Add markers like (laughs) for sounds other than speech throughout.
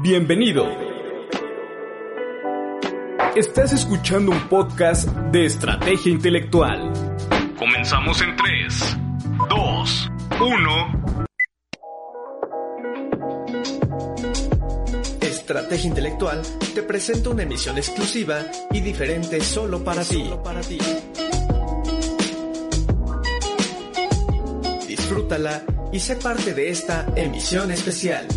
Bienvenido. Estás escuchando un podcast de estrategia intelectual. Comenzamos en 3, 2, 1. Estrategia Intelectual te presenta una emisión exclusiva y diferente solo para ti. Solo para ti. Disfrútala y sé parte de esta emisión especial.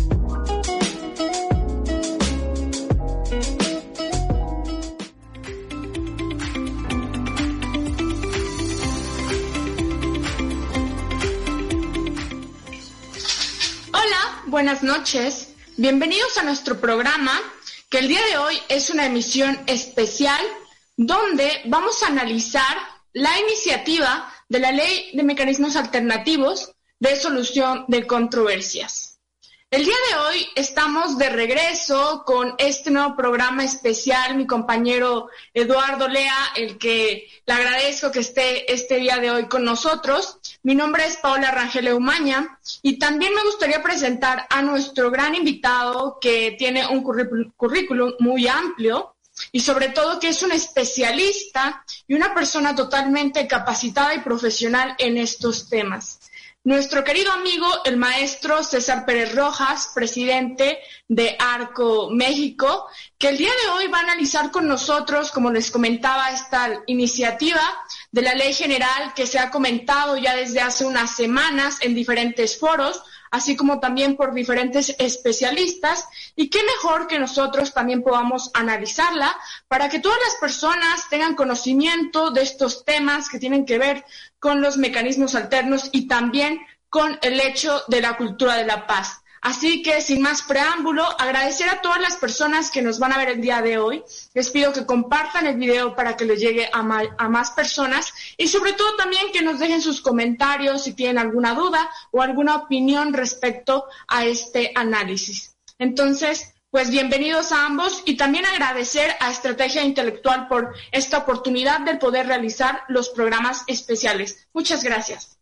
Buenas noches. Bienvenidos a nuestro programa, que el día de hoy es una emisión especial donde vamos a analizar la iniciativa de la Ley de Mecanismos Alternativos de Solución de Controversias. El día de hoy estamos de regreso con este nuevo programa especial, mi compañero Eduardo Lea, el que le agradezco que esté este día de hoy con nosotros. Mi nombre es Paola Rangel Umaña y también me gustaría presentar a nuestro gran invitado que tiene un currículum muy amplio y sobre todo que es un especialista y una persona totalmente capacitada y profesional en estos temas. Nuestro querido amigo, el maestro César Pérez Rojas, presidente de Arco México, que el día de hoy va a analizar con nosotros, como les comentaba, esta iniciativa de la ley general que se ha comentado ya desde hace unas semanas en diferentes foros, así como también por diferentes especialistas, y qué mejor que nosotros también podamos analizarla para que todas las personas tengan conocimiento de estos temas que tienen que ver con los mecanismos alternos y también con el hecho de la cultura de la paz. Así que sin más preámbulo, agradecer a todas las personas que nos van a ver el día de hoy. Les pido que compartan el video para que les llegue a, a, más personas y sobre todo también que nos dejen sus comentarios si tienen alguna duda o alguna opinión respecto a este análisis. Entonces, pues bienvenidos a ambos y también agradecer a Estrategia Intelectual por esta oportunidad de poder realizar los programas especiales. Muchas gracias.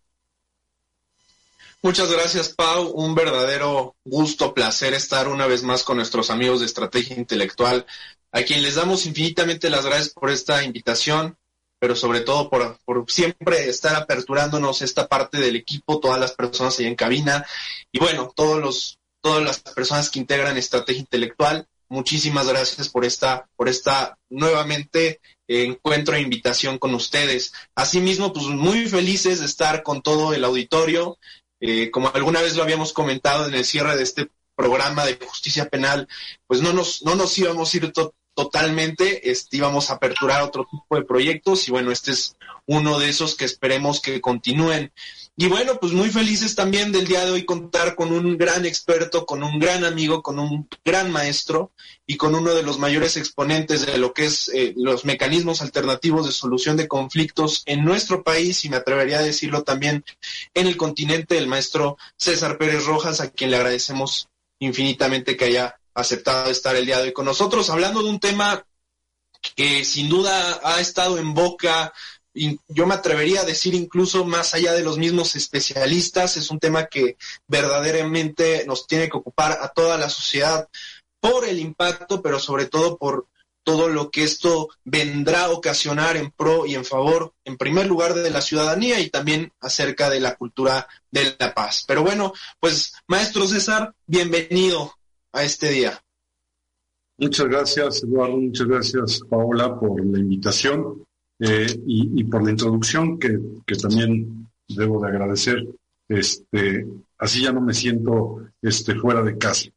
Muchas gracias, Pau. Un verdadero gusto, placer estar una vez más con nuestros amigos de Estrategia Intelectual, a quien les damos infinitamente las gracias por esta invitación, pero sobre todo por, por siempre estar aperturándonos esta parte del equipo, todas las personas ahí en cabina y bueno, todos los, todas las personas que integran Estrategia Intelectual. Muchísimas gracias por esta, por esta nuevamente encuentro e invitación con ustedes. Asimismo, pues muy felices de estar con todo el auditorio eh, como alguna vez lo habíamos comentado en el cierre de este programa de justicia penal, pues no nos, no nos íbamos a ir totalmente, este, íbamos a aperturar otro tipo de proyectos y bueno, este es uno de esos que esperemos que continúen. Y bueno, pues muy felices también del día de hoy contar con un gran experto, con un gran amigo, con un gran maestro y con uno de los mayores exponentes de lo que es eh, los mecanismos alternativos de solución de conflictos en nuestro país y me atrevería a decirlo también en el continente, el maestro César Pérez Rojas, a quien le agradecemos infinitamente que haya aceptado estar el día de hoy con nosotros, hablando de un tema que sin duda ha estado en boca yo me atrevería a decir incluso más allá de los mismos especialistas, es un tema que verdaderamente nos tiene que ocupar a toda la sociedad por el impacto, pero sobre todo por todo lo que esto vendrá a ocasionar en pro y en favor, en primer lugar, de la ciudadanía y también acerca de la cultura de la paz. Pero bueno, pues maestro César, bienvenido a este día. Muchas gracias, Eduardo, muchas gracias, Paola, por la invitación. Eh, y, por la introducción que, que, también debo de agradecer. Este, así ya no me siento este, fuera de casa.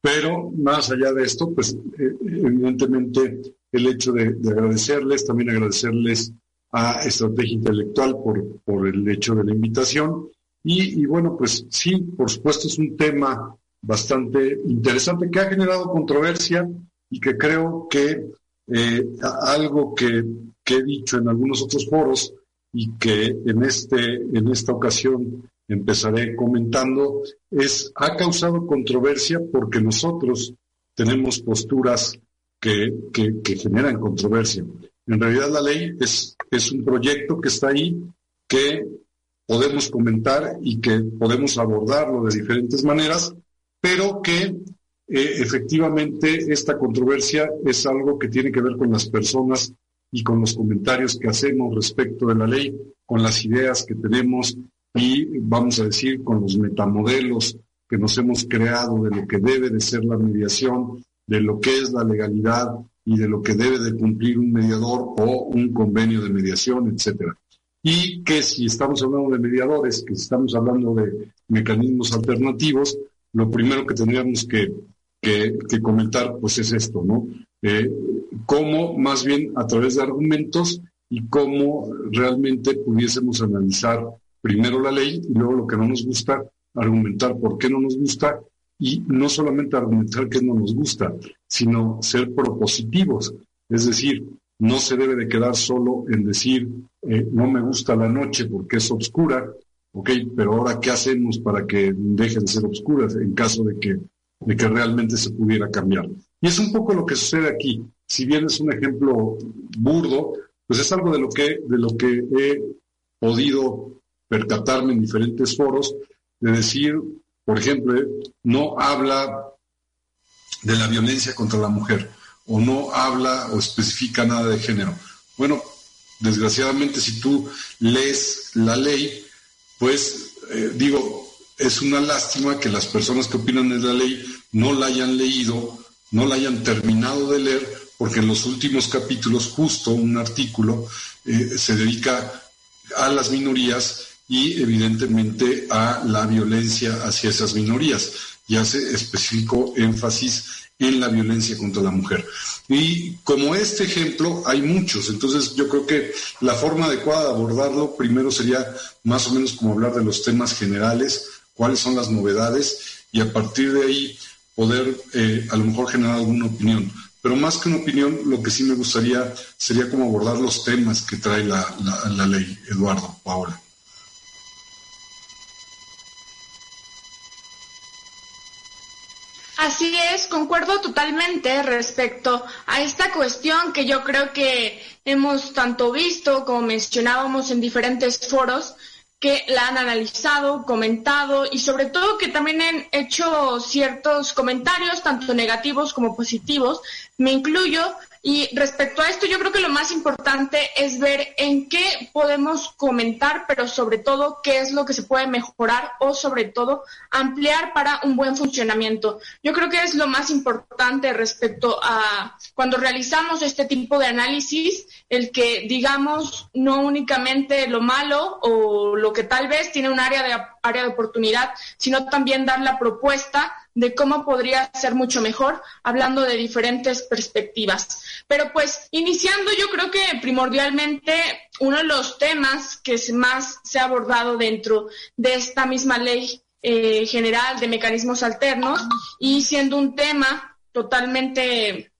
Pero más allá de esto, pues eh, evidentemente el hecho de, agradecerles, también agradecerles a Estrategia Intelectual por, por el hecho de la invitación. Y, y bueno, pues sí, por supuesto es un tema bastante interesante que ha generado controversia y que creo que eh, algo que, he dicho en algunos otros foros y que en, este, en esta ocasión empezaré comentando, es, ha causado controversia porque nosotros tenemos posturas que, que, que generan controversia. En realidad la ley es, es un proyecto que está ahí, que podemos comentar y que podemos abordarlo de diferentes maneras, pero que eh, efectivamente esta controversia es algo que tiene que ver con las personas y con los comentarios que hacemos respecto de la ley, con las ideas que tenemos y vamos a decir con los metamodelos que nos hemos creado de lo que debe de ser la mediación, de lo que es la legalidad y de lo que debe de cumplir un mediador o un convenio de mediación, etcétera. Y que si estamos hablando de mediadores, que si estamos hablando de mecanismos alternativos, lo primero que tendríamos que, comentar pues es esto, ¿no? Eh, cómo más bien a través de argumentos y cómo realmente pudiésemos analizar primero la ley y luego lo que no nos gusta, argumentar por qué no nos gusta y no solamente argumentar qué no nos gusta, sino ser propositivos. Es decir, no se debe de quedar solo en decir, eh, no me gusta la noche porque es oscura, ok, pero ahora qué hacemos para que dejen de ser oscuras en caso de que, de que realmente se pudiera cambiar. Y es un poco lo que sucede aquí. Si bien es un ejemplo burdo, pues es algo de lo que, de lo que he podido percatarme en diferentes foros, de decir, por ejemplo, no habla de la violencia contra la mujer o no habla o especifica nada de género. Bueno, desgraciadamente si tú lees la ley, pues eh, digo, es una lástima que las personas que opinan de la ley no la hayan leído, no la hayan terminado de leer, porque en los últimos capítulos justo un artículo eh, se dedica a las minorías y evidentemente a la violencia hacia esas minorías. Ya se especificó énfasis en la violencia contra la mujer. Y como este ejemplo hay muchos, entonces yo creo que la forma adecuada de abordarlo primero sería más o menos como hablar de los temas generales, cuáles son las novedades y a partir de ahí poder eh, a lo mejor generar alguna opinión. Pero más que una opinión, lo que sí me gustaría sería como abordar los temas que trae la, la ley, Eduardo, Paola. Así es, concuerdo totalmente respecto a esta cuestión que yo creo que hemos tanto visto como mencionábamos en diferentes foros que la han analizado, comentado y sobre todo que también han hecho ciertos comentarios, tanto negativos como positivos. Me incluyo y respecto a esto, yo creo que lo más importante es ver en qué podemos comentar, pero sobre todo qué es lo que se puede mejorar o sobre todo ampliar para un buen funcionamiento. Yo creo que es lo más importante respecto a cuando realizamos este tipo de análisis, el que digamos no únicamente lo malo o lo que tal vez tiene un área de, área de oportunidad, sino también dar la propuesta de cómo podría ser mucho mejor, hablando de diferentes perspectivas. Pero pues iniciando, yo creo que primordialmente uno de los temas que más se ha abordado dentro de esta misma ley eh, general de mecanismos alternos y siendo un tema totalmente,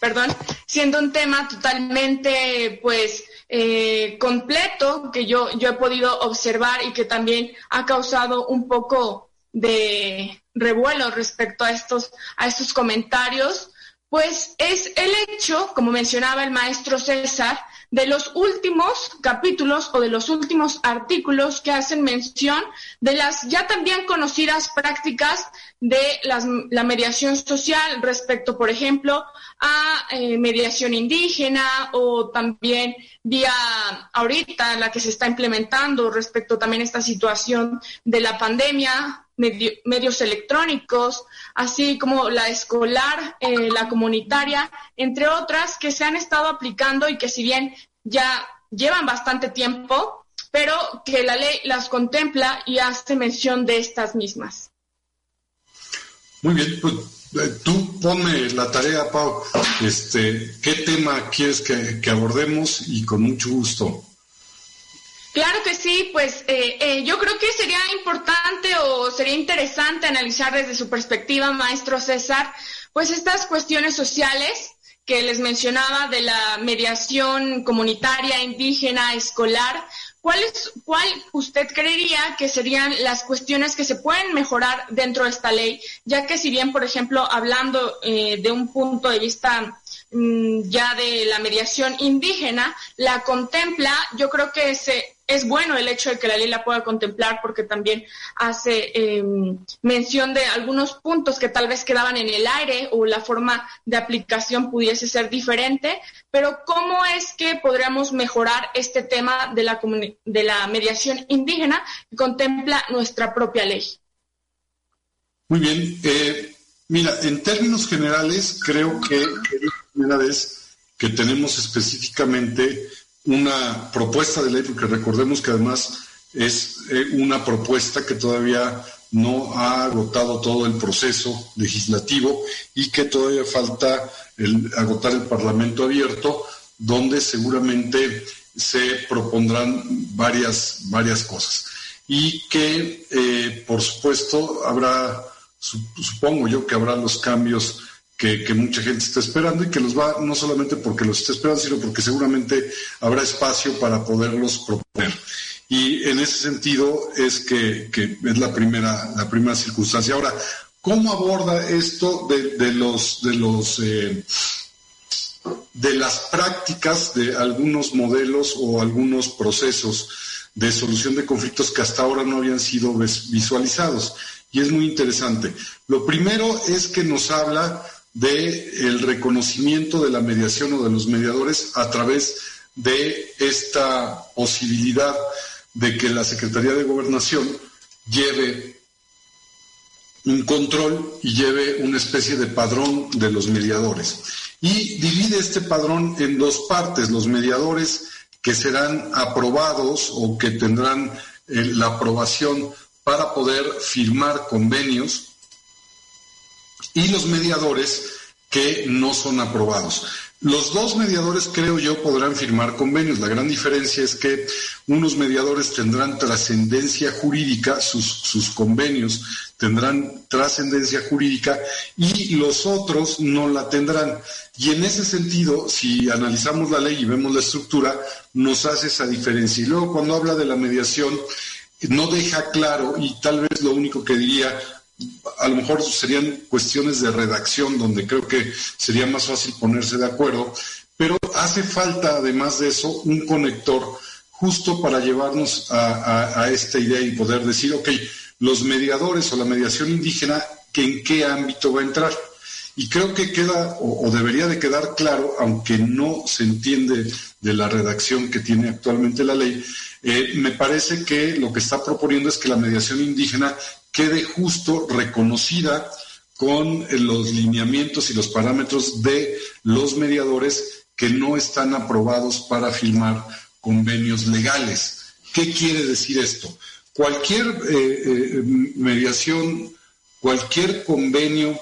perdón, siendo un tema totalmente pues eh, completo que yo, yo he podido observar y que también ha causado un poco de revuelo respecto a estos, a estos comentarios, pues es el hecho, como mencionaba el maestro César, de los últimos capítulos o de los últimos artículos que hacen mención de las ya también conocidas prácticas de la mediación social respecto, por ejemplo, a eh, mediación indígena o también vía ahorita la que se está implementando respecto también a esta situación de la pandemia, medios electrónicos, así como la escolar, eh, la comunitaria, entre otras que se han estado aplicando y que si bien ya llevan bastante tiempo, pero que la ley las contempla y hace mención de estas mismas. Muy bien, pues eh, tú ponme la tarea, Pau. Este, ¿Qué tema quieres que abordemos? Y con mucho gusto. Claro que sí, pues eh, eh, yo creo que sería importante o sería interesante analizar desde su perspectiva, maestro César, pues estas cuestiones sociales que les mencionaba de la mediación comunitaria, indígena, escolar. ¿Cuál, es, ¿Cuál usted creería que serían las cuestiones que se pueden mejorar dentro de esta ley? Ya que si bien, por ejemplo, hablando eh, de un punto de vista mm, ya de la mediación indígena, la contempla, yo creo que se es bueno el hecho de que la ley la pueda contemplar porque también hace em, mención de algunos puntos que tal vez quedaban en el aire o la forma de aplicación pudiese ser diferente, pero ¿cómo es que podríamos mejorar este tema de la, de la mediación indígena que contempla nuestra propia ley? Muy bien. Eh, mira, en términos generales, creo que es la primera vez que tenemos específicamente una propuesta de ley, porque recordemos que además es eh, una propuesta que todavía no ha agotado todo el proceso legislativo y que todavía falta el, agotar el Parlamento abierto, donde seguramente se propondrán varias, varias cosas. Y que, eh, por supuesto, habrá, supongo yo que habrá los cambios que, mucha gente está esperando y que los va, no solamente porque los está esperando, sino porque seguramente habrá espacio para poderlos proponer. Y en ese sentido es que, es la primera, la primera circunstancia. Ahora, ¿cómo aborda esto de, los, de los, eh, de las prácticas de algunos modelos o algunos procesos de solución de conflictos que hasta ahora no habían sido visualizados? Y es muy interesante. Lo primero es que nos habla de el reconocimiento de la mediación o de los mediadores a través de esta posibilidad de que la Secretaría de Gobernación lleve un control y lleve una especie de padrón de los mediadores. Y divide este padrón en dos partes, los mediadores que serán aprobados o que tendrán eh, la aprobación para poder firmar convenios y los mediadores que no son aprobados. Los dos mediadores, creo yo, podrán firmar convenios. La gran diferencia es que unos mediadores tendrán trascendencia jurídica, sus, sus, convenios tendrán trascendencia jurídica y los otros no la tendrán. Y en ese sentido, si analizamos la ley y vemos la estructura, nos hace esa diferencia. Y luego cuando habla de la mediación, no deja claro, y tal vez lo único que diría, a lo mejor serían cuestiones de redacción donde creo que sería más fácil ponerse de acuerdo, pero hace falta además de eso un conector justo para llevarnos a, esta idea y poder decir, ok, los mediadores o la mediación indígena, en qué ámbito va a entrar. Y creo que queda o, debería de quedar claro, aunque no se entiende de la redacción que tiene actualmente la ley, eh, me parece que lo que está proponiendo es que la mediación indígena quede justo reconocida con los lineamientos y los parámetros de los mediadores que no están aprobados para firmar convenios legales. ¿Qué quiere decir esto? Cualquier eh, eh, mediación, cualquier convenio,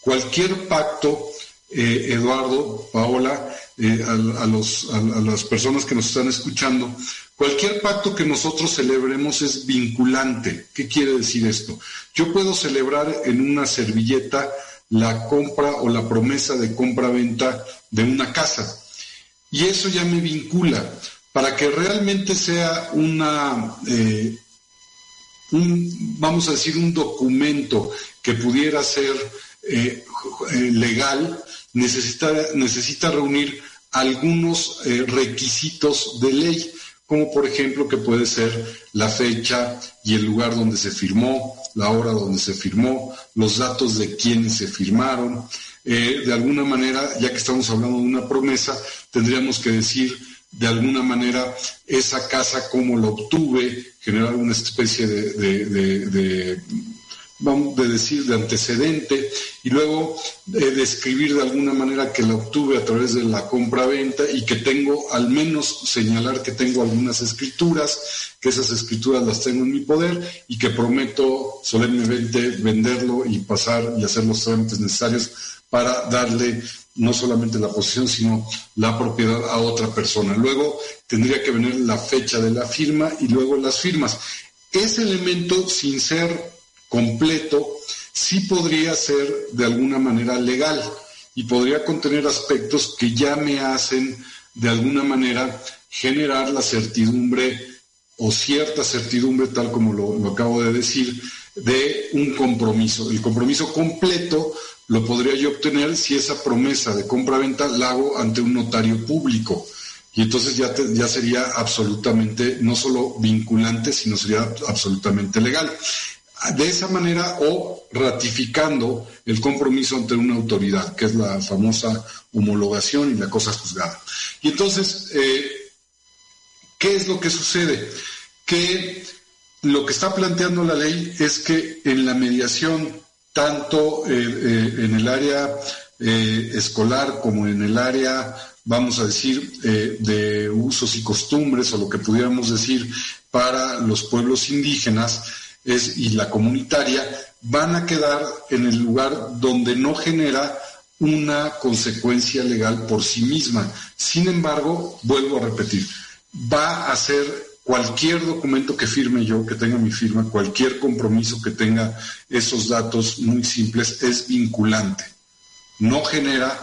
cualquier pacto, eh, Eduardo, Paola, a, a las personas que nos están escuchando, Cualquier pacto que nosotros celebremos es vinculante. ¿Qué quiere decir esto? Yo puedo celebrar en una servilleta la compra o la promesa de compra-venta de una casa. Y eso ya me vincula. Para que realmente sea una, eh, vamos a decir, un documento que pudiera ser eh, eh, legal, necesita, necesita reunir algunos requisitos de ley como por ejemplo que puede ser la fecha y el lugar donde se firmó, la hora donde se firmó, los datos de quienes se firmaron. Eh, de alguna manera, ya que estamos hablando de una promesa, tendríamos que decir de alguna manera esa casa cómo lo obtuve, generar una especie de vamos a decir, de antecedente y luego eh, describir de alguna manera que la obtuve a través de la compra-venta y que tengo, al menos señalar que tengo algunas escrituras, que esas escrituras las tengo en mi poder y que prometo solemnemente venderlo y pasar y hacer los trámites necesarios para darle no solamente la posesión, sino la propiedad a otra persona. Luego tendría que venir la fecha de la firma y luego las firmas. Ese elemento, sin ser completo, sí podría ser de alguna manera legal y podría contener aspectos que ya me hacen de alguna manera generar la certidumbre o cierta certidumbre, tal como lo, acabo de decir, de un compromiso. El compromiso completo lo podría yo obtener si esa promesa de compra-venta la hago ante un notario público. Y entonces ya, ya sería absolutamente, no solo vinculante, sino sería absolutamente legal. De esa manera, o ratificando el compromiso ante una autoridad, que es la famosa homologación y la cosa juzgada. Y entonces, eh, ¿qué es lo que sucede? Que lo que está planteando la ley es que en la mediación, tanto eh, eh, en el área escolar como en el área vamos a decir, de usos y costumbres, o lo que pudiéramos decir para los pueblos indígenas es, y la comunitaria, van a quedar en el lugar donde no genera una consecuencia legal por sí misma. Sin embargo, vuelvo a repetir, va a ser cualquier documento que firme yo, que tenga mi firma, cualquier compromiso que tenga esos datos muy simples, es vinculante. No genera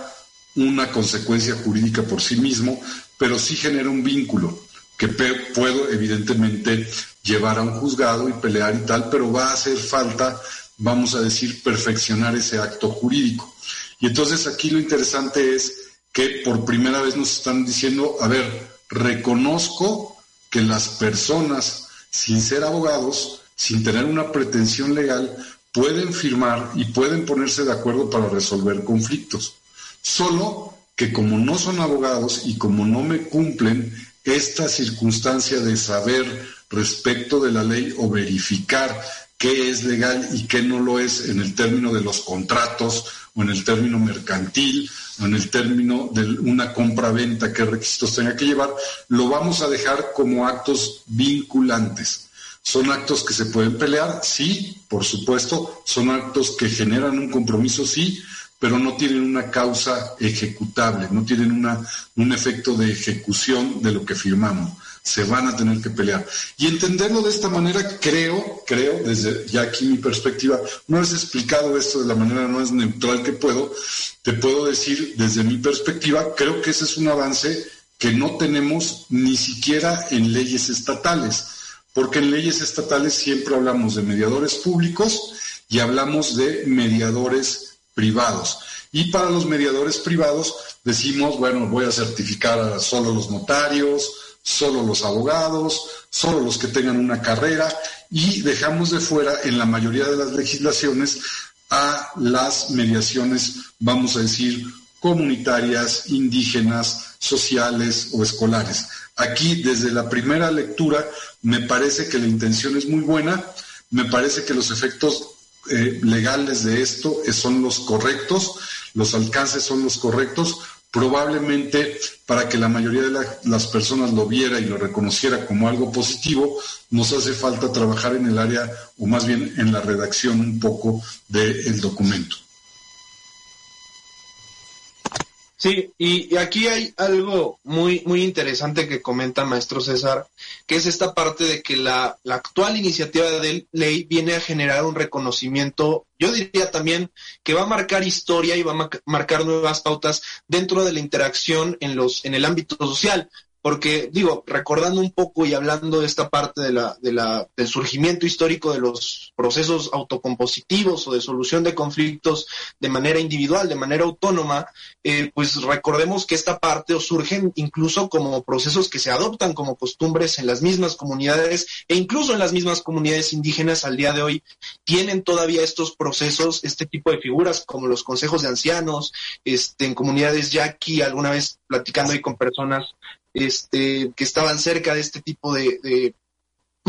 una consecuencia jurídica por sí mismo, pero sí genera un vínculo que puedo evidentemente llevar a un juzgado y pelear y tal, pero va a hacer falta, vamos a decir, perfeccionar ese acto jurídico. Y entonces aquí lo interesante es que por primera vez nos están diciendo, a ver, reconozco que las personas, sin ser abogados, sin tener una pretensión legal, pueden firmar y pueden ponerse de acuerdo para resolver conflictos. Solo que como no son abogados y como no me cumplen esta circunstancia de saber respecto de la ley o verificar qué es legal y qué no lo es en el término de los contratos o en el término mercantil o en el término de una compra-venta, qué requisitos tenga que llevar, lo vamos a dejar como actos vinculantes. ¿Son actos que se pueden pelear? Sí, por supuesto. ¿Son actos que generan un compromiso? Sí, pero no tienen una causa ejecutable, no tienen una, un efecto de ejecución de lo que firmamos. Se van a tener que pelear. Y entenderlo de esta manera, creo, creo, desde ya aquí mi perspectiva, no es explicado esto de la manera es neutral que puedo, te puedo decir desde mi perspectiva, creo que ese es un avance que no tenemos ni siquiera en leyes estatales, porque en leyes estatales siempre hablamos de mediadores públicos y hablamos de mediadores privados. Y para los mediadores privados decimos, bueno, voy a certificar a solo los notarios, solo los abogados, solo los que tengan una carrera y dejamos de fuera en la mayoría de las legislaciones a las mediaciones, vamos a decir, comunitarias, indígenas, sociales o escolares. Aquí, desde la primera lectura, me parece que la intención es muy buena, me parece que los efectos eh, legales de esto son los correctos, los alcances son los correctos, probablemente para que la mayoría de las personas lo viera y lo reconociera como algo positivo, nos hace falta trabajar en el área, o más bien en la redacción un poco del documento. Sí, y, aquí hay algo muy, muy interesante que comenta maestro César, que es esta parte de que la, la actual iniciativa de ley viene a generar un reconocimiento, yo diría también que va a marcar historia y va a marcar nuevas pautas dentro de la interacción en los, en el ámbito social porque digo, recordando un poco y hablando de esta parte del surgimiento histórico de los procesos autocompositivos o de solución de conflictos de manera individual, de manera autónoma, eh, pues recordemos que esta parte o surgen incluso como procesos que se adoptan como costumbres en las mismas comunidades e incluso en las mismas comunidades indígenas al día de hoy tienen todavía estos procesos, este tipo de figuras como los consejos de ancianos, este, en comunidades ya aquí alguna vez platicando ahí con personas este, que estaban cerca de este tipo de, de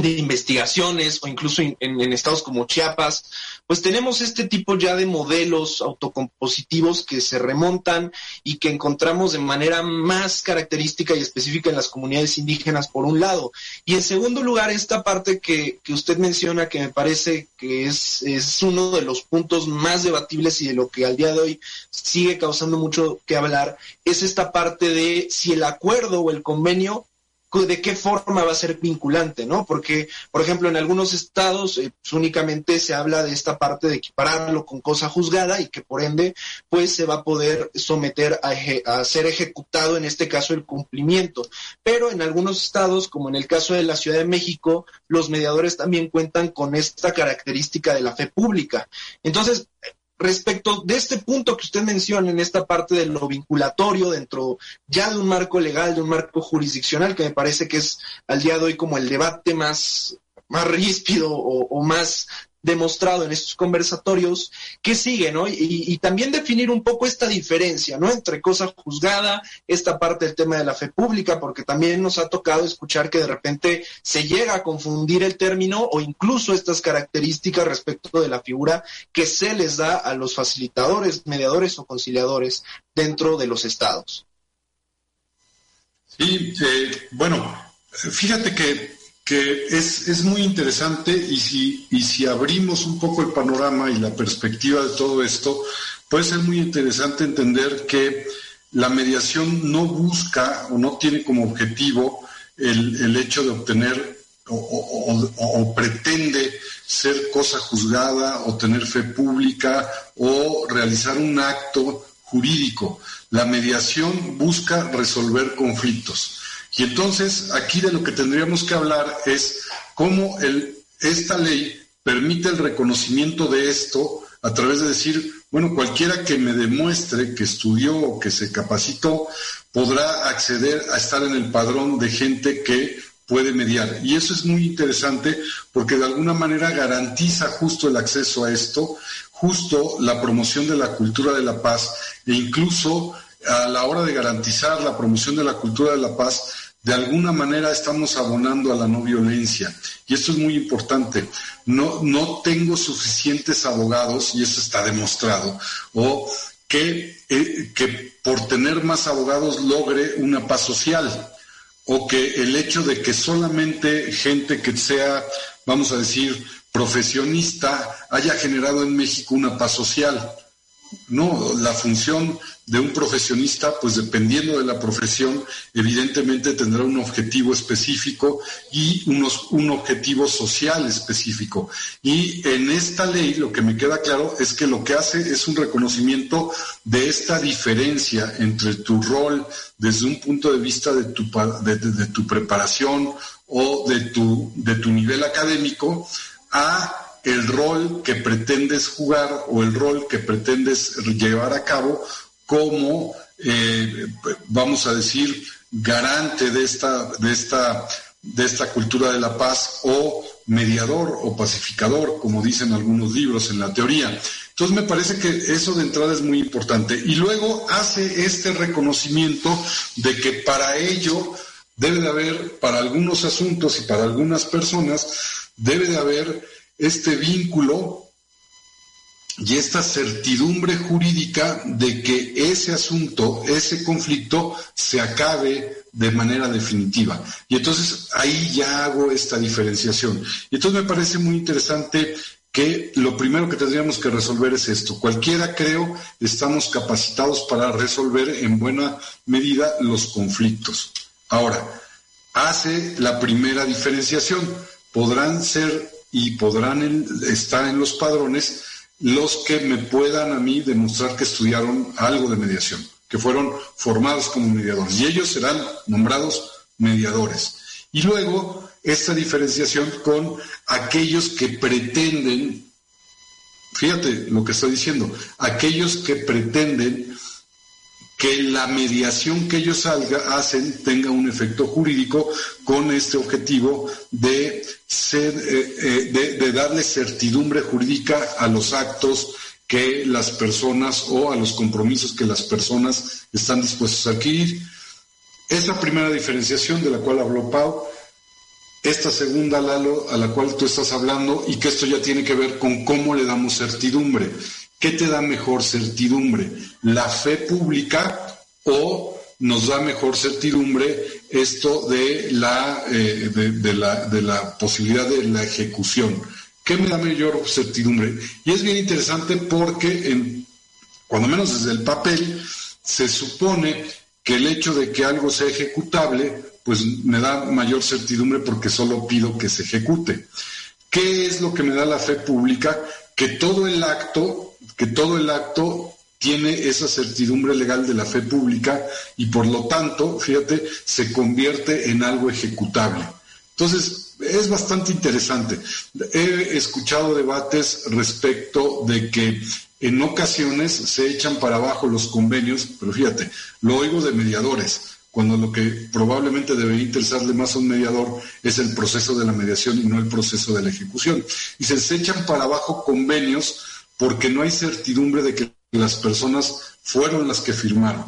investigaciones o incluso en, estados como Chiapas, pues tenemos este tipo ya de modelos autocompositivos que se remontan y que encontramos de manera más característica y específica en las comunidades indígenas, por un lado. Y en segundo lugar, esta parte que, que usted menciona, que me parece que es, es uno de los puntos más debatibles y de lo que al día de hoy sigue causando mucho que hablar, es esta parte de si el acuerdo o el convenio de qué forma va a ser vinculante, ¿no? Porque, por ejemplo, en algunos estados eh, pues, únicamente se habla de esta parte de equipararlo con cosa juzgada y que por ende, pues se va a poder someter a, a ser ejecutado, en este caso, el cumplimiento. Pero en algunos estados, como en el caso de la Ciudad de México, los mediadores también cuentan con esta característica de la fe pública. Entonces, respecto de este punto que usted menciona en esta parte de lo vinculatorio dentro ya de un marco legal, de un marco jurisdiccional, que me parece que es al día de hoy como el debate más, más ríspido o, o más demostrado en estos conversatorios, ¿qué sigue, no? Y, también definir un poco esta diferencia, ¿no? Entre cosa juzgada, esta parte del tema de la fe pública, porque también nos ha tocado escuchar que de repente se llega a confundir el término o incluso estas características respecto de la figura que se les da a los facilitadores, mediadores o conciliadores dentro de los estados. Sí, eh, bueno, fíjate que que es, es, muy interesante y si, y si abrimos un poco el panorama y la perspectiva de todo esto, puede ser muy interesante entender que la mediación no busca o no tiene como objetivo el, el hecho de obtener o, o, o, pretende ser cosa juzgada o tener fe pública o realizar un acto jurídico. La mediación busca resolver conflictos. Y entonces aquí de lo que tendríamos que hablar es cómo esta ley permite el reconocimiento de esto a través de decir, bueno, cualquiera que me demuestre que estudió o que se capacitó podrá acceder a estar en el padrón de gente que puede mediar. Y eso es muy interesante porque de alguna manera garantiza justo el acceso a esto, justo la promoción de la cultura de la paz e incluso a la hora de garantizar la promoción de la cultura de la paz, de alguna manera estamos abonando a la no violencia. Y esto es muy importante. No, no tengo suficientes abogados, y eso está demostrado, o que, eh, que por tener más abogados logre una paz social, o que el hecho de que solamente gente que sea, vamos a decir, profesionista haya generado en México una paz social. No, la función de un profesionista, pues dependiendo de la profesión, evidentemente tendrá un objetivo específico y unos, un objetivo social específico. Y en esta ley lo que me queda claro es que lo que hace es un reconocimiento de esta diferencia entre tu rol desde un punto de vista de tu, de, tu preparación o de tu, de tu nivel académico a el rol que pretendes jugar o el rol que pretendes llevar a cabo como, eh, vamos a decir, garante de esta, de, esta, de esta cultura de la paz o mediador o pacificador, como dicen algunos libros en la teoría. Entonces me parece que eso de entrada es muy importante. Y luego hace este reconocimiento de que para ello debe de haber, para algunos asuntos y para algunas personas, debe de haber este vínculo y esta certidumbre jurídica de que ese asunto, ese conflicto, se acabe de manera definitiva. Y entonces ahí ya hago esta diferenciación. Y entonces me parece muy interesante que lo primero que tendríamos que resolver es esto. Cualquiera, creo, estamos capacitados para resolver en buena medida los conflictos. Ahora, hace la primera diferenciación. Podrán ser y podrán estar en los padrones los que me puedan a mí demostrar que estudiaron algo de mediación, que fueron formados como mediadores. Y ellos serán nombrados mediadores. Y luego esta diferenciación con aquellos que pretenden, fíjate lo que estoy diciendo, aquellos que pretenden que la mediación que ellos salga, hacen tenga un efecto jurídico con este objetivo de, eh, eh, de, darle certidumbre jurídica a los actos que las personas o a los compromisos que las personas están dispuestos a adquirir. Esa primera diferenciación de la cual habló Pau, esta segunda, Lalo, a la cual tú estás hablando, y que esto ya tiene que ver con cómo le damos certidumbre. ¿Qué te da mejor certidumbre? ¿La fe pública o nos da mejor certidumbre esto de la, eh, de, la, de la posibilidad de la ejecución? ¿Qué me da mayor certidumbre? Y es bien interesante porque, en, cuando menos desde el papel, se supone que el hecho de que algo sea ejecutable, pues me da mayor certidumbre porque solo pido que se ejecute. ¿Qué es lo que me da la fe pública? Que todo el acto que todo el acto tiene esa certidumbre legal de la fe pública y por lo tanto, fíjate, se convierte en algo ejecutable. Entonces, es bastante interesante. He escuchado debates respecto de que en ocasiones se echan para abajo los convenios, pero fíjate, lo oigo de mediadores, cuando lo que probablemente debería interesarle más a un mediador es el proceso de la mediación y no el proceso de la ejecución. Y se echan para abajo convenios porque no hay certidumbre de que las personas fueron las que firmaron,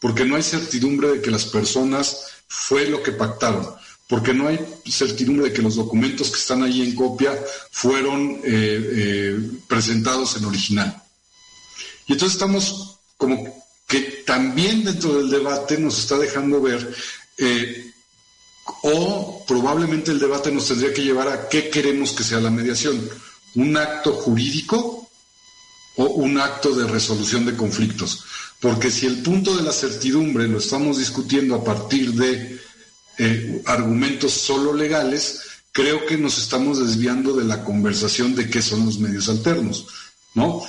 porque no hay certidumbre de que las personas fue lo que pactaron, porque no hay certidumbre de que los documentos que están ahí en copia fueron eh, eh, presentados en original. Y entonces estamos como que también dentro del debate nos está dejando ver, eh, o probablemente el debate nos tendría que llevar a qué queremos que sea la mediación, un acto jurídico o un acto de resolución de conflictos. Porque si el punto de la certidumbre lo estamos discutiendo a partir de eh, argumentos solo legales, creo que nos estamos desviando de la conversación de qué son los medios alternos, ¿no?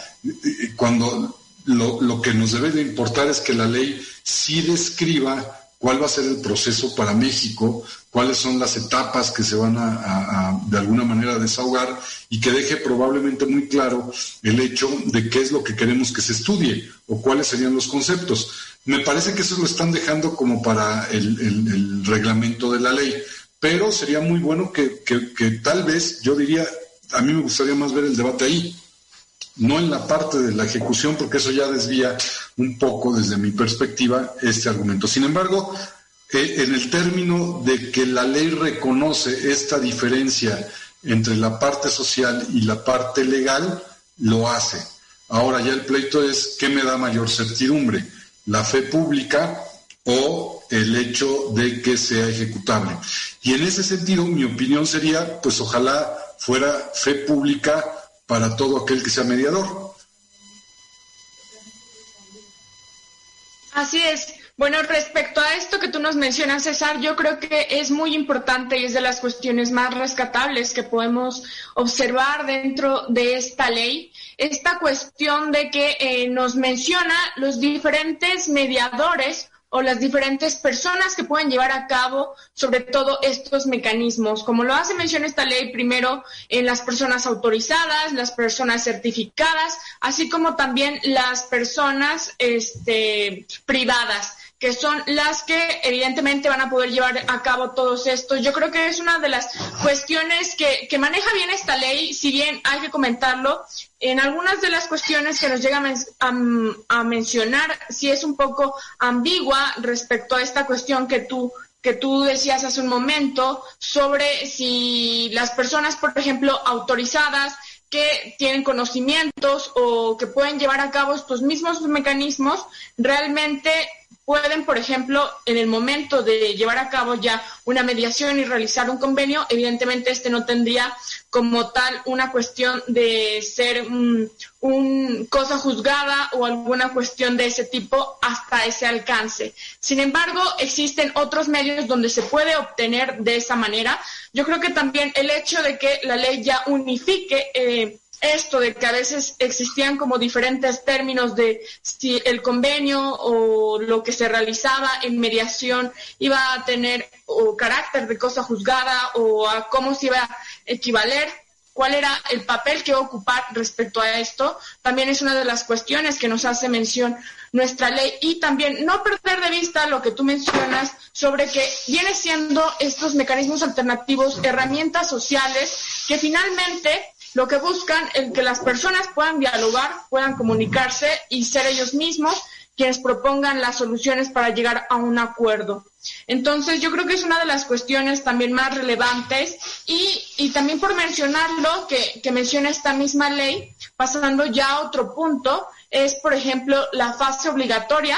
Cuando lo, lo que nos debe de importar es que la ley sí describa cuál va a ser el proceso para México, cuáles son las etapas que se van a, de alguna manera desahogar y que deje probablemente muy claro el hecho de qué es lo que queremos que se estudie o cuáles serían los conceptos. Me parece que eso lo están dejando como para el, reglamento de la ley, pero sería muy bueno que, que tal vez, yo diría, a mí me gustaría más ver el debate ahí, no en la parte de la ejecución, porque eso ya desvía un poco desde mi perspectiva este argumento. Sin embargo, eh, en el término de que la ley reconoce esta diferencia entre la parte social y la parte legal, lo hace. Ahora ya el pleito es qué me da mayor certidumbre, la fe pública o el hecho de que sea ejecutable. Y en ese sentido, mi opinión sería, pues ojalá fuera fe pública para todo aquel que sea mediador. Así es. Bueno, respecto a esto que tú nos mencionas, César, yo creo que es muy importante y es de las cuestiones más rescatables que podemos observar dentro de esta ley, esta cuestión de que eh, nos menciona los diferentes mediadores o las diferentes personas que pueden llevar a cabo sobre todo estos mecanismos. Como lo hace mención esta ley, primero en las personas autorizadas, las personas certificadas, así como también las personas este, privadas que son las que evidentemente van a poder llevar a cabo todos estos. Yo creo que es una de las cuestiones que, que maneja bien esta ley, si bien hay que comentarlo, en algunas de las cuestiones que nos llegan a, mencionar, si es un poco ambigua respecto a esta cuestión que tú que tú decías hace un momento sobre si las personas, por ejemplo, autorizadas que tienen conocimientos o que pueden llevar a cabo estos mismos mecanismos, realmente pueden, por ejemplo, en el momento de llevar a cabo ya una mediación y realizar un convenio, evidentemente este no tendría como tal una cuestión de ser un, cosa juzgada o alguna cuestión de ese tipo hasta ese alcance. Sin embargo, existen otros medios donde se puede obtener de esa manera. Yo creo que también el hecho de que la ley ya unifique eh, esto de que a veces existían como diferentes términos de si el convenio o lo que se realizaba en mediación iba a tener o carácter de cosa juzgada o a cómo se iba a equivaler, cuál era el papel que iba a ocupar respecto a esto, también es una de las cuestiones que nos hace mención nuestra ley. Y también no perder de vista lo que tú mencionas sobre que viene siendo estos mecanismos alternativos herramientas sociales que finalmente lo que buscan es que las personas puedan dialogar, puedan comunicarse y ser ellos mismos quienes propongan las soluciones para llegar a un acuerdo. Entonces, yo creo que es una de las cuestiones también más relevantes y, también por mencionarlo, que, que menciona esta misma ley, pasando ya a otro punto, es, por ejemplo, la fase obligatoria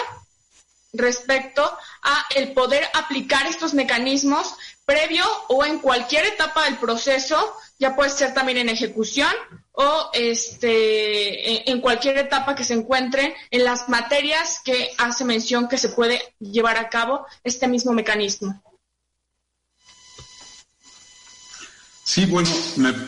respecto a el poder aplicar estos mecanismos previo o en cualquier etapa del proceso ya puede ser también en ejecución o este, en cualquier etapa que se encuentre en las materias que hace mención que se puede llevar a cabo este mismo mecanismo. Sí, bueno,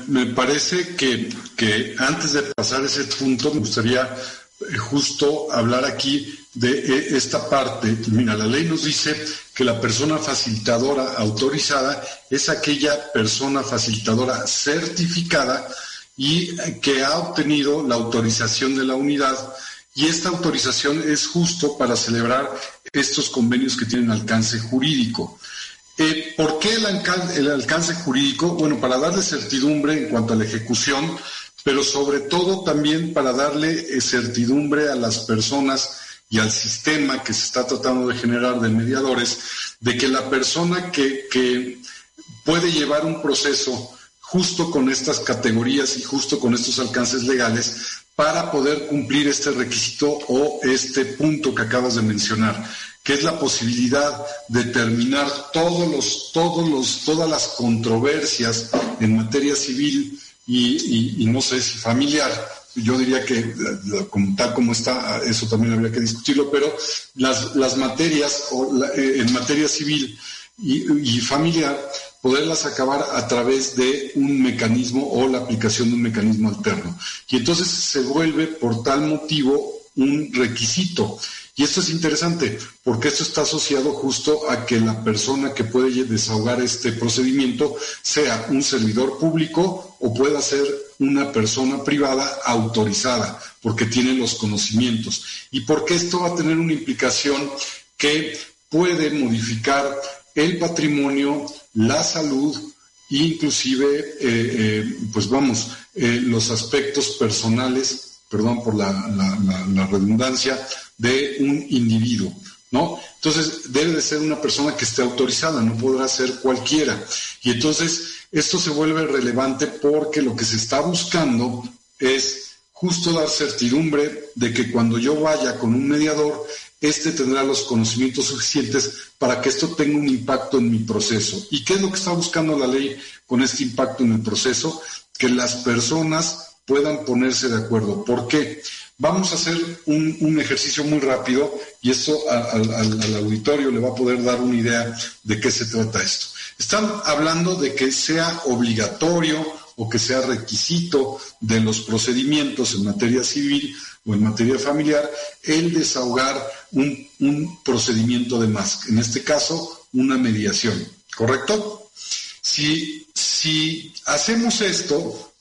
me, parece que, que, antes de pasar ese punto me gustaría eh, justo hablar aquí de eh, esta parte. Mira, la ley nos dice que la persona facilitadora autorizada es aquella persona facilitadora certificada y que ha obtenido la autorización de la unidad y esta autorización es justo para celebrar estos convenios que tienen alcance jurídico. Eh, ¿Por qué el, el alcance jurídico? Bueno, para darle certidumbre en cuanto a la ejecución, pero sobre todo también para darle eh, certidumbre a las personas y al sistema que se está tratando de generar de mediadores, de que la persona que, puede llevar un proceso justo con estas categorías y justo con estos alcances legales para poder cumplir este requisito o este punto que acabas de mencionar, que es la posibilidad de terminar todos los, todos los, todas las controversias en materia civil y, no sé si familiar. Yo diría que tal como está, eso también habría que discutirlo, pero las, las materias eh, en materia civil y, familiar, poderlas acabar a través de un mecanismo o la aplicación de un mecanismo alterno. Y entonces se vuelve por tal motivo un requisito. Y esto es interesante porque esto está asociado justo a que la persona que puede desahogar este procedimiento sea un servidor público o pueda ser una persona privada autorizada porque tiene los conocimientos. Y porque esto va a tener una implicación que puede modificar el patrimonio, la salud inclusive, eh, eh, pues vamos, eh, los aspectos personales, perdón por la, redundancia, de un individuo, ¿no? Entonces, debe de ser una persona que esté autorizada, no podrá ser cualquiera. Y entonces, esto se vuelve relevante porque lo que se está buscando es justo dar certidumbre de que cuando yo vaya con un mediador, este tendrá los conocimientos suficientes para que esto tenga un impacto en mi proceso. ¿Y qué es lo que está buscando la ley con este impacto en el proceso? Que las personas puedan ponerse de acuerdo. ¿Por qué? Vamos a hacer un, ejercicio muy rápido y esto al auditorio le va a poder dar una idea de qué se trata esto. Están hablando de que sea obligatorio o que sea requisito de los procedimientos en materia civil o en materia familiar el desahogar un, procedimiento de más, en este caso una mediación, ¿correcto? Si, si hacemos esto,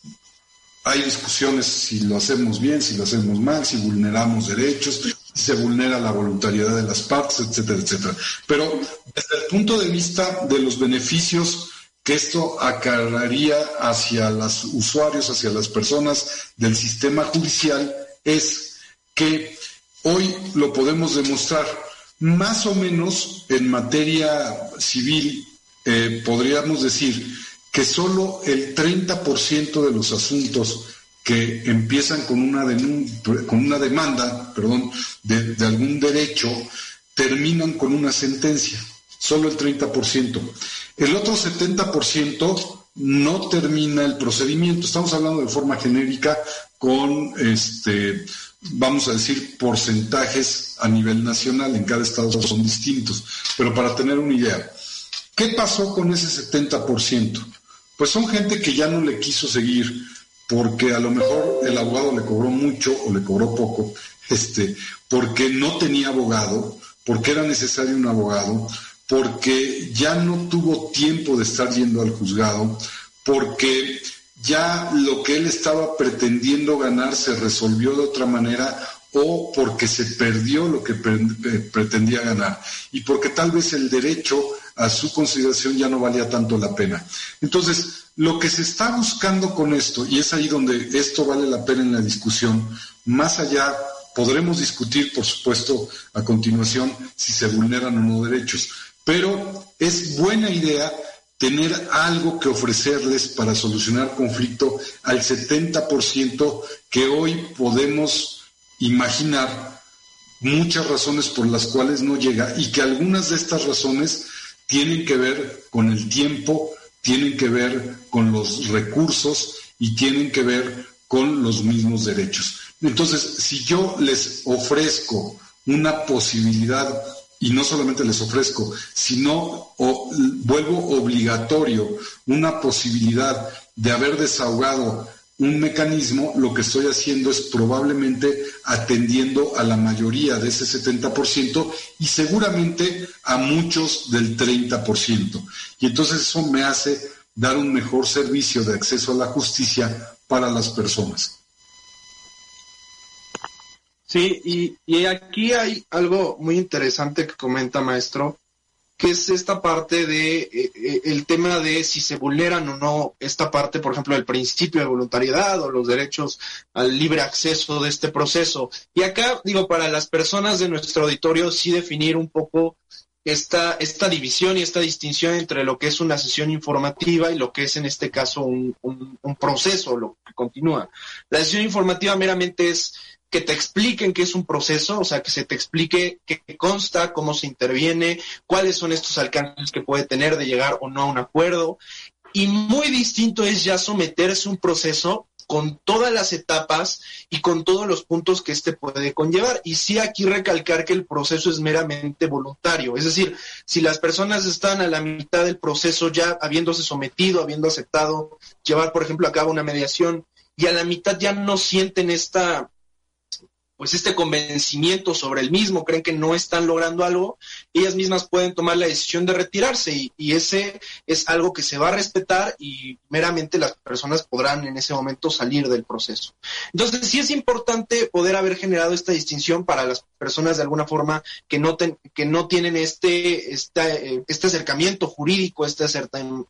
hay discusiones si lo hacemos bien, si lo hacemos mal, si vulneramos derechos, se vulnera la voluntariedad de las partes, etcétera, etcétera. Pero desde el punto de vista de los beneficios que esto acarraría hacia los usuarios, hacia las personas del sistema judicial, es que hoy lo podemos demostrar. Más o menos en materia civil eh, podríamos decir que solo el 30% de los asuntos que empiezan con una, con una demanda perdón, de, algún derecho terminan con una sentencia, solo el 30%. El otro 70% no termina el procedimiento. Estamos hablando de forma genérica con, este, vamos a decir, porcentajes a nivel nacional. En cada estado son distintos. Pero para tener una idea, ¿qué pasó con ese 70%? Pues son gente que ya no le quiso seguir porque a lo mejor el abogado le cobró mucho o le cobró poco, este, porque no tenía abogado, porque era necesario un abogado, porque ya no tuvo tiempo de estar yendo al juzgado, porque ya lo que él estaba pretendiendo ganar se resolvió de otra manera o porque se perdió lo que eh, pretendía ganar. Y porque tal vez el derecho a su consideración ya no valía tanto la pena. Entonces, lo que se está buscando con esto, y es ahí donde esto vale la pena en la discusión, más allá podremos discutir, por supuesto, a continuación si se vulneran o no derechos, pero es buena idea tener algo que ofrecerles para solucionar conflicto al 70% que hoy podemos imaginar muchas razones por las cuales no llega y que algunas de estas razones tienen que ver con el tiempo, tienen que ver con los recursos y tienen que ver con los mismos derechos. Entonces, si yo les ofrezco una posibilidad y no solamente les ofrezco, sino vuelvo obligatorio una posibilidad de haber desahogado un mecanismo, lo que estoy haciendo es probablemente atendiendo a la mayoría de ese 70% y seguramente a muchos del 30%. Y entonces eso me hace dar un mejor servicio de acceso a la justicia para las personas. Sí, y, y aquí hay algo muy interesante que comenta maestro, que es esta parte de eh, eh, el tema de si se vulneran o no esta parte, por ejemplo, del principio de voluntariedad o los derechos al libre acceso de este proceso. Y acá, digo, para las personas de nuestro auditorio, sí definir un poco esta, esta división y esta distinción entre lo que es una sesión informativa y lo que es en este caso un, un, un proceso, lo que continúa. La sesión informativa meramente es que te expliquen qué es un proceso, o sea, que se te explique qué consta, cómo se interviene, cuáles son estos alcances que puede tener de llegar o no a un acuerdo. Y muy distinto es ya someterse a un proceso con todas las etapas y con todos los puntos que éste puede conllevar. Y sí aquí recalcar que el proceso es meramente voluntario. Es decir, si las personas están a la mitad del proceso ya habiéndose sometido, habiendo aceptado llevar, por ejemplo, a cabo una mediación, y a la mitad ya no sienten esta pues este convencimiento sobre el mismo, creen que no están logrando algo, ellas mismas pueden tomar la decisión de retirarse y, ese es algo que se va a respetar y meramente las personas podrán en ese momento salir del proceso. Entonces sí es importante poder haber generado esta distinción para las personas de alguna forma que no, ten, que no tienen este, este, este acercamiento jurídico, este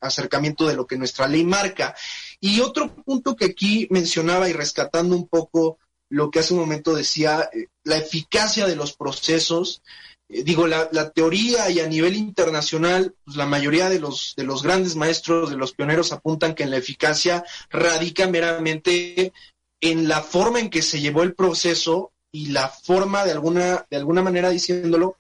acercamiento de lo que nuestra ley marca. Y otro punto que aquí mencionaba y rescatando un poco lo que hace un momento decía, eh, la eficacia de los procesos. Eh, digo, la, la, teoría y a nivel internacional, pues la mayoría de los, de los grandes maestros, de los pioneros, apuntan que en la eficacia radica meramente en la forma en que se llevó el proceso y la forma, de alguna, de alguna manera diciéndolo,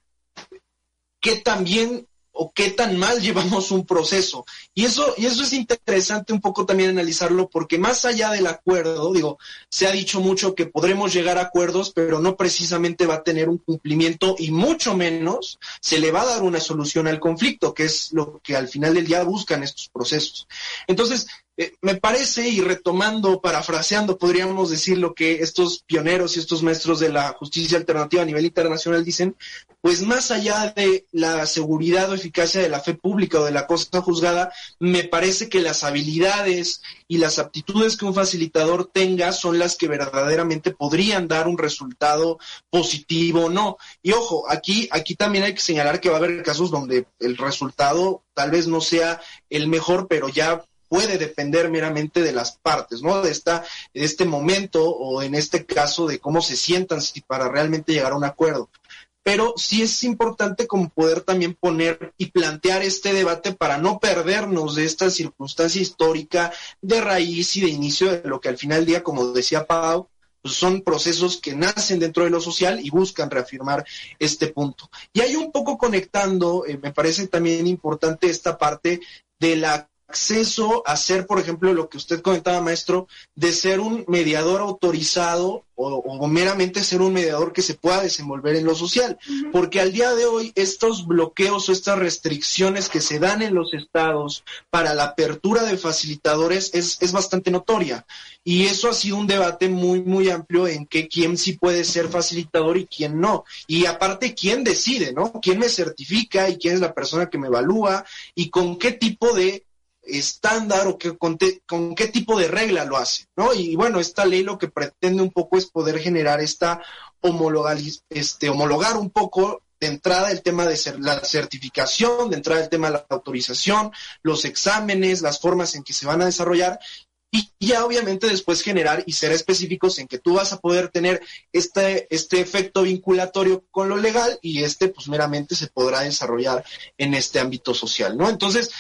que también o qué tan mal (laughs) llevamos un proceso. Y eso, y eso es interesante un poco también analizarlo, porque más allá del acuerdo, digo, se ha dicho mucho que podremos llegar a acuerdos, pero no precisamente va a tener un cumplimiento y mucho menos se le va a dar una solución al conflicto, que es lo que al final del día buscan estos procesos. Entonces, eh, me parece, y retomando, parafraseando, podríamos decir lo que estos pioneros y estos maestros de la justicia alternativa a nivel internacional dicen, pues más allá de la seguridad o eficacia de la fe pública o de la cosa juzgada, me parece que las habilidades y las aptitudes que un facilitador tenga son las que verdaderamente podrían dar un resultado positivo o no. Y ojo, aquí, aquí también hay que señalar que va a haber casos donde el resultado tal vez no sea el mejor, pero ya puede depender meramente de las partes, ¿no? De, esta, de este momento o en este caso de cómo se sientan si para realmente llegar a un acuerdo. Pero sí es importante como poder también poner y plantear este debate para no perdernos de esta circunstancia histórica de raíz y de inicio de lo que al final del día, como decía Pau, pues son procesos que nacen dentro de lo social y buscan reafirmar este punto. Y hay un poco conectando, eh, me parece también importante esta parte de la acceso a ser, por ejemplo, lo que usted comentaba, maestro, de ser un mediador autorizado o, o, meramente ser un mediador que se pueda desenvolver en lo social. Uh -huh. Porque al día de hoy estos bloqueos o estas restricciones que se dan en los estados para la apertura de facilitadores es, es bastante notoria. Y eso ha sido un debate muy, muy amplio en que quién sí puede ser facilitador y quién no. Y aparte, quién decide, ¿no? ¿Quién me certifica y quién es la persona que me evalúa y con qué tipo de estándar o que, con, te, con, qué tipo de regla lo hace, ¿no? Y bueno, esta ley lo que pretende un poco es poder generar esta homologar, este, homologar un poco de entrada el tema de ser, la certificación, de entrada el tema de la autorización, los exámenes, las formas en que se van a desarrollar y ya obviamente después generar y ser específicos en que tú vas a poder tener este, este efecto vinculatorio con lo legal y este pues meramente se podrá desarrollar en este ámbito social, ¿no? Entonces,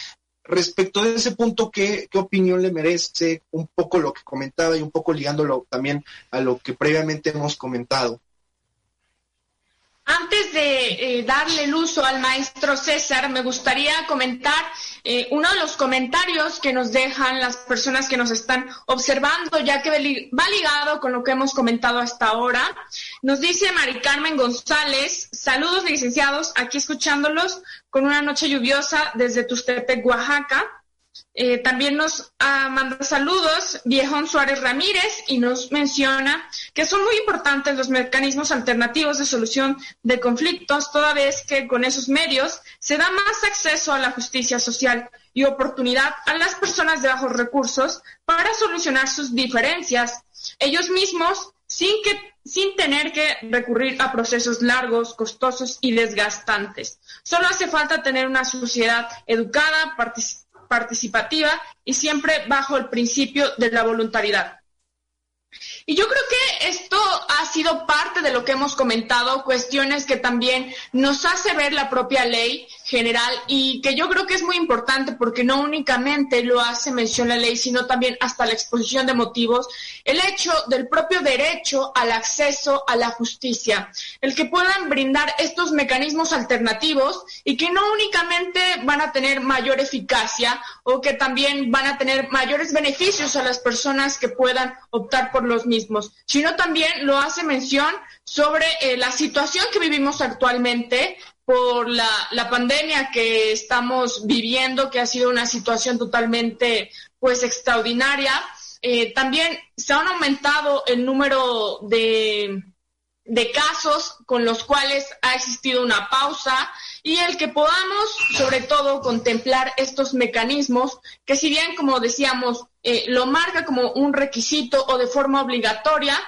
respecto de ese punto, ¿qué, ¿qué, opinión le merece un poco lo que comentaba y un poco ligándolo también a lo que previamente hemos comentado? Antes de eh, darle el uso al maestro César, me gustaría comentar eh, uno de los comentarios que nos dejan las personas que nos están observando, ya que va ligado con lo que hemos comentado hasta ahora. Nos dice Mari Carmen González, saludos licenciados, aquí escuchándolos con una noche lluviosa desde Tustepec, Oaxaca. Eh, también nos ah, manda saludos Viejón Suárez Ramírez y nos menciona que son muy importantes los mecanismos alternativos de solución de conflictos, toda vez que con esos medios se da más acceso a la justicia social y oportunidad a las personas de bajos recursos para solucionar sus diferencias ellos mismos sin, que, sin tener que recurrir a procesos largos, costosos y desgastantes. Solo hace falta tener una sociedad educada, participativa y siempre bajo el principio de la voluntariedad. Y yo creo que esto ha sido parte de lo que hemos comentado, cuestiones que también nos hace ver la propia ley general y que yo creo que es muy importante porque no únicamente lo hace mención la ley, sino también hasta la exposición de motivos, el hecho del propio derecho al acceso a la justicia, el que puedan brindar estos mecanismos alternativos y que no únicamente van a tener mayor eficacia o que también van a tener mayores beneficios a las personas que puedan optar por los mismos, sino también lo hace mención sobre eh, la situación que vivimos actualmente, por la, pandemia que estamos viviendo, que ha sido una situación totalmente pues extraordinaria. Eh, también se han aumentado el número de, de casos con los cuales ha existido una pausa y el que podamos sobre todo contemplar estos mecanismos que si bien como decíamos eh, lo marca como un requisito o de forma obligatoria,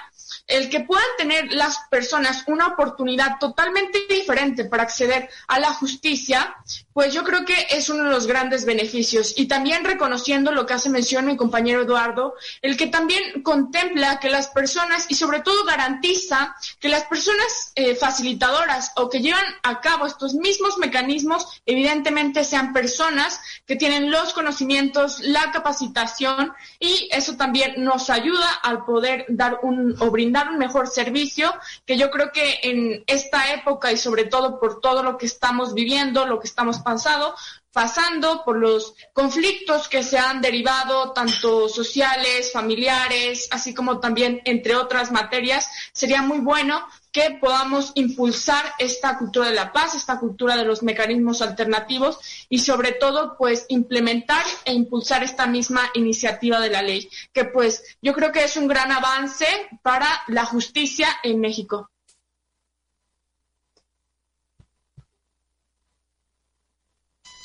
el que puedan tener las personas una oportunidad totalmente diferente para acceder a la justicia, pues yo creo que es uno de los grandes beneficios. Y también reconociendo lo que hace mención mi compañero Eduardo, el que también contempla que las personas y sobre todo garantiza que las personas eh, facilitadoras o que llevan a cabo estos mismos mecanismos, evidentemente sean personas que tienen los conocimientos, la capacitación y eso también nos ayuda al poder dar un o brindar un mejor servicio, que yo creo que en esta época y sobre todo por todo lo que estamos viviendo, lo que estamos pasado, pasando por los conflictos que se han derivado, tanto sociales, familiares, así como también entre otras materias, sería muy bueno que podamos impulsar esta cultura de la paz, esta cultura de los mecanismos alternativos y sobre todo pues implementar e impulsar esta misma iniciativa de la ley, que pues yo creo que es un gran avance para la justicia en México.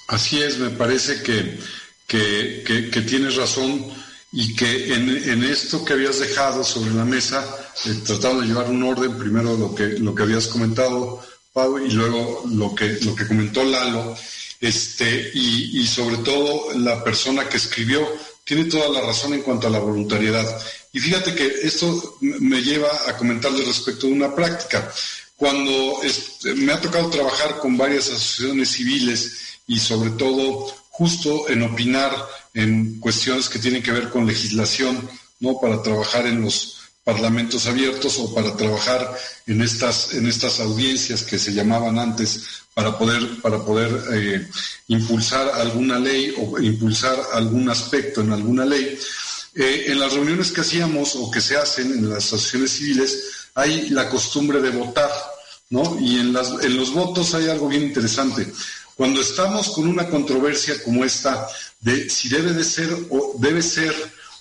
Así es, me parece que, que, tienes razón y que en, esto que habías dejado sobre la mesa, eh, tratado de llevar un orden, primero lo que, lo que habías comentado, Pau, y luego lo que, lo que comentó Lalo, este, y, sobre todo la persona que escribió, tiene toda la razón en cuanto a la voluntariedad. Y fíjate que esto me lleva a comentarle respecto de una práctica. Cuando me ha tocado trabajar con varias asociaciones civiles, y sobre todo justo en opinar en cuestiones que tienen que ver con legislación, ¿no? Para trabajar en los parlamentos abiertos o para trabajar en estas, en estas audiencias que se llamaban antes para poder, para poder eh, impulsar alguna ley o impulsar algún aspecto en alguna ley. Eh, en las reuniones que hacíamos o que se hacen en las asociaciones civiles hay la costumbre de votar, ¿no? Y en, las, en los votos hay algo bien interesante. Cuando estamos con una controversia como esta de si debe de ser o debe ser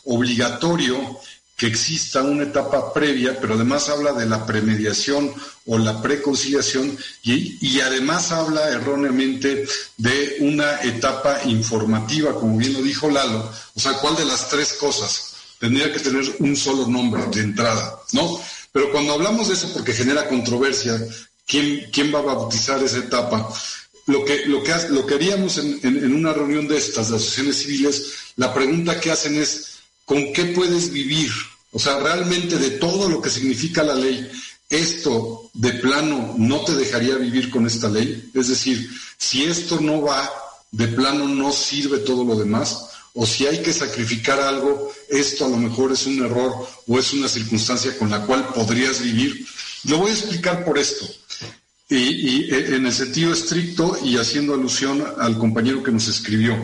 obligatorio que exista una etapa previa, pero además habla de la premediación o la preconciliación y, y, además habla erróneamente de una etapa informativa, como bien lo dijo Lalo. O sea, ¿cuál de las tres cosas? Tendría que tener un solo nombre de entrada, ¿no? Pero cuando hablamos de eso porque genera controversia, ¿quién, quién va a bautizar esa etapa? lo que, lo que, lo que haríamos en, en, una reunión de estas, de asociaciones civiles, la pregunta que hacen es, ¿con qué puedes vivir? O sea, realmente de todo lo que significa la ley, esto de plano no te dejaría vivir con esta ley. Es decir, si esto no va, de plano no sirve todo lo demás. O si hay que sacrificar algo, esto a lo mejor es un error o es una circunstancia con la cual podrías vivir. Lo voy a explicar por esto. Y, eh, en el sentido estricto y haciendo alusión al compañero que nos escribió.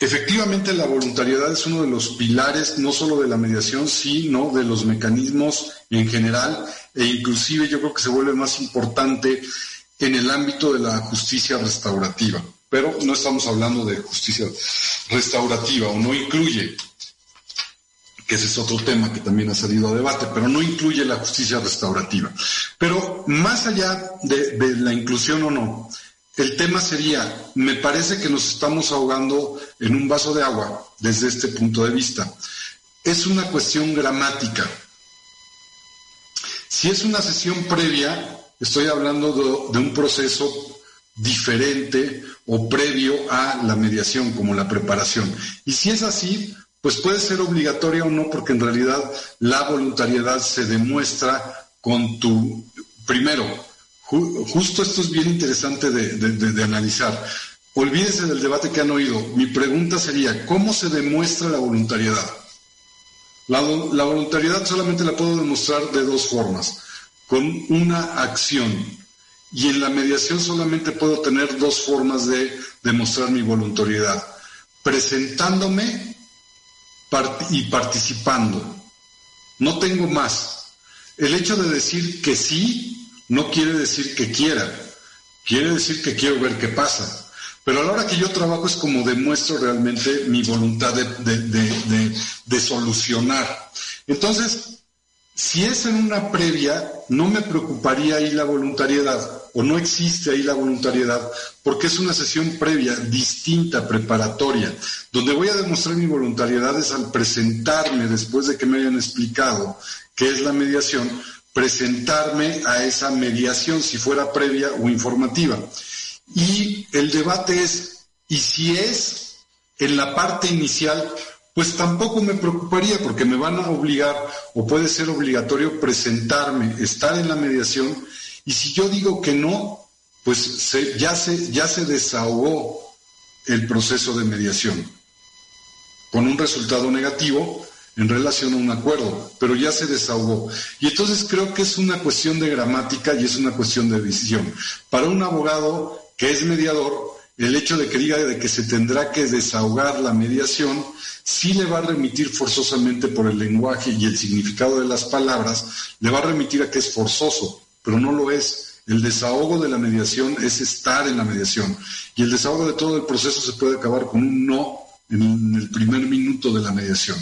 Efectivamente, la voluntariedad es uno de los pilares no solo de la mediación, sino de los mecanismos en general e inclusive yo creo que se vuelve más importante en el ámbito de la justicia restaurativa. pero no estamos hablando de justicia restaurativa o no incluye, que ese es otro tema que también ha salido a debate, pero no incluye la justicia restaurativa. Pero más allá de, de la inclusión o no, el tema sería, me parece que nos estamos ahogando en un vaso de agua desde este punto de vista. Es una cuestión gramática. Si es una sesión previa, estoy hablando de, un proceso diferente o previo a la mediación, como la preparación. Y si es así, pues puede ser obligatoria o no, porque en realidad la voluntariedad se demuestra con tu, primero, justo esto es bien interesante de, analizar. Olvídense del debate que han oído. Mi pregunta sería, ¿cómo se demuestra la voluntariedad? La, voluntariedad solamente la puedo demostrar de dos formas, con una acción. Y en la mediación solamente puedo tener dos formas de demostrar mi voluntariedad, presentándome y participando. No tengo más. El hecho de decir que sí no quiere decir que quiera, quiere decir que quiero ver qué pasa. Pero a la hora que yo trabajo es como demuestro realmente mi voluntad de, solucionar. Entonces, si es en una previa, no me preocuparía ahí la voluntariedad, o no existe ahí la voluntariedad, porque es una sesión previa, distinta, preparatoria, donde voy a demostrar mi voluntariedad es al presentarme después de que me hayan explicado qué es la mediación, presentarme a esa mediación, si fuera previa o informativa. Y el debate es, ¿y si es en la parte inicial? Pues tampoco me preocuparía porque me van a obligar o puede ser obligatorio presentarme, estar en la mediación y si yo digo que no, pues ya, se, ya se desahogó el proceso de mediación con un resultado negativo en relación a un acuerdo, pero ya se desahogó. Y entonces creo que es una cuestión de gramática y es una cuestión de decisión. Para un abogado que es mediador, el hecho de que diga de que se tendrá que desahogar la mediación, sí le va a remitir forzosamente por el lenguaje y el significado de las palabras, le va a remitir a que es forzoso, pero no lo es. El desahogo de la mediación es estar en la mediación. Y el desahogo de todo el proceso se puede acabar con un no en el primer minuto de la mediación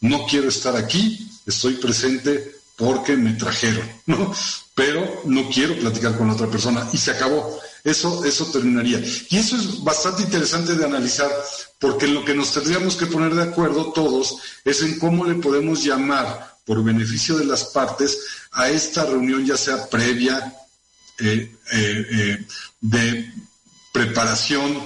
no quiero estar aquí, estoy presente porque me trajeron, ¿no? Pero no quiero platicar con otra persona y se acabó. Eso, eso terminaría. Y eso es bastante interesante de analizar, porque lo que nos tendríamos que poner de acuerdo todos es en cómo le podemos llamar, por beneficio de las partes, a esta reunión, ya sea previa, eh, eh, eh, de preparación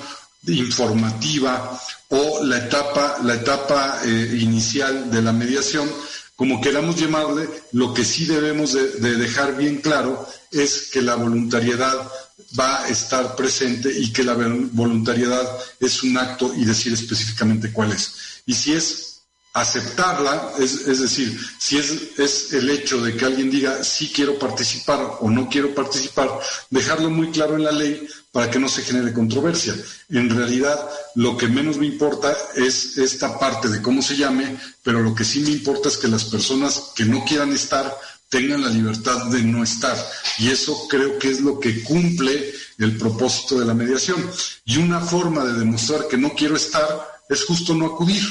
informativa o la etapa, la etapa eh, inicial de la mediación, como queramos llamarle, lo que sí debemos de, dejar bien claro es que la voluntariedad va a estar presente y que la voluntariedad es un acto y decir específicamente cuál es. Y si es aceptarla, es, es decir, si es, es, el hecho de que alguien diga sí quiero participar o no quiero participar, dejarlo muy claro en la ley para que no se genere controversia. En realidad, lo que menos me importa es esta parte de cómo se llame, pero lo que sí me importa es que las personas que no quieran estar tengan la libertad de no estar. Y eso creo que es lo que cumple el propósito de la mediación. Y una forma de demostrar que no quiero estar es justo no acudir.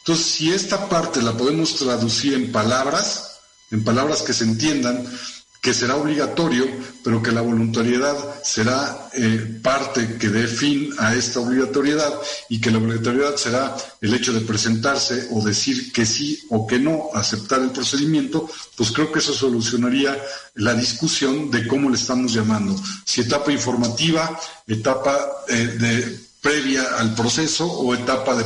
Entonces, si esta parte la podemos traducir en palabras, en palabras que se entiendan, que será obligatorio, pero que la voluntariedad será eh, parte que dé fin a esta obligatoriedad y que la obligatoriedad será el hecho de presentarse o decir que sí o que no, aceptar el procedimiento, pues creo que eso solucionaría la discusión de cómo le estamos llamando. Si etapa informativa, etapa eh, de previa al proceso o etapa de,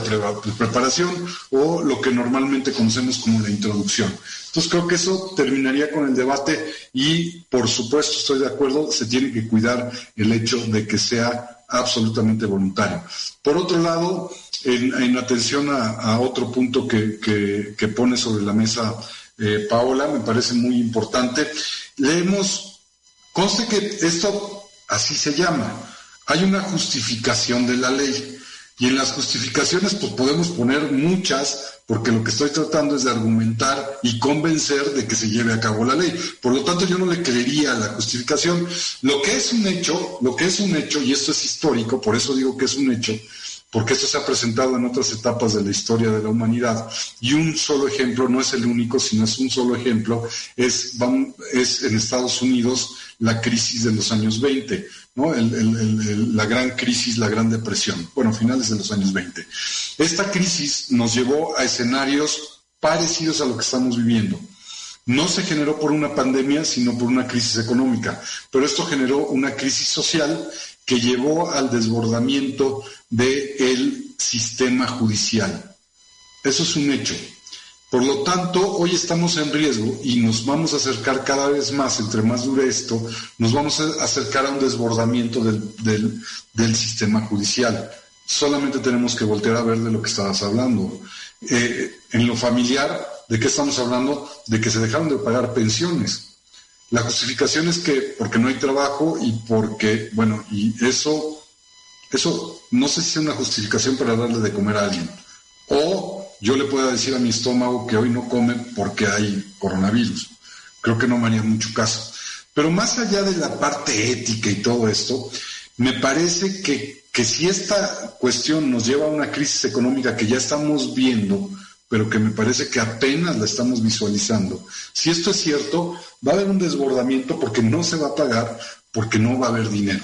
preparación o lo que normalmente conocemos como la introducción. Entonces creo que eso terminaría con el debate y por supuesto estoy de acuerdo, se tiene que cuidar el hecho de que sea absolutamente voluntario. Por otro lado, en, atención a, otro punto que, pone sobre la mesa eh, Paola, me parece muy importante, leemos, conste que esto así se llama, hay una justificación de la ley. Y en las justificaciones pues podemos poner muchas, porque lo que estoy tratando es de argumentar y convencer de que se lleve a cabo la ley. Por lo tanto, yo no le creería la justificación. Lo que es un hecho, lo que es un hecho, y esto es histórico, por eso digo que es un hecho, porque esto se ha presentado en otras etapas de la historia de la humanidad, y un solo ejemplo, no es el único, sino es un solo ejemplo, es, en Estados Unidos la crisis de los años 20 ¿no? la gran crisis, la gran depresión, bueno, finales de los años 20. Esta crisis nos llevó a escenarios parecidos a lo que estamos viviendo. No se generó por una pandemia, sino por una crisis económica, pero esto generó una crisis social que llevó al desbordamiento del sistema judicial. Eso es un hecho. Por lo tanto, hoy estamos en riesgo y nos vamos a acercar cada vez más, entre más dure esto, nos vamos a acercar a un desbordamiento del, sistema judicial. Solamente tenemos que voltear a ver de lo que estabas hablando. Eh, en lo familiar, ¿de qué estamos hablando? De que se dejaron de pagar pensiones. La justificación es que porque no hay trabajo y porque, bueno, y eso, eso no sé si es una justificación para darle de comer a alguien. O yo le pueda decir a mi estómago que hoy no come porque hay coronavirus. Creo que no me haría mucho caso. Pero más allá de la parte ética y todo esto, me parece que, que si esta cuestión nos lleva a una crisis económica que ya estamos viendo, pero que me parece que apenas la estamos visualizando, si esto es cierto, va a haber un desbordamiento porque no se va a pagar, porque no va a haber dinero.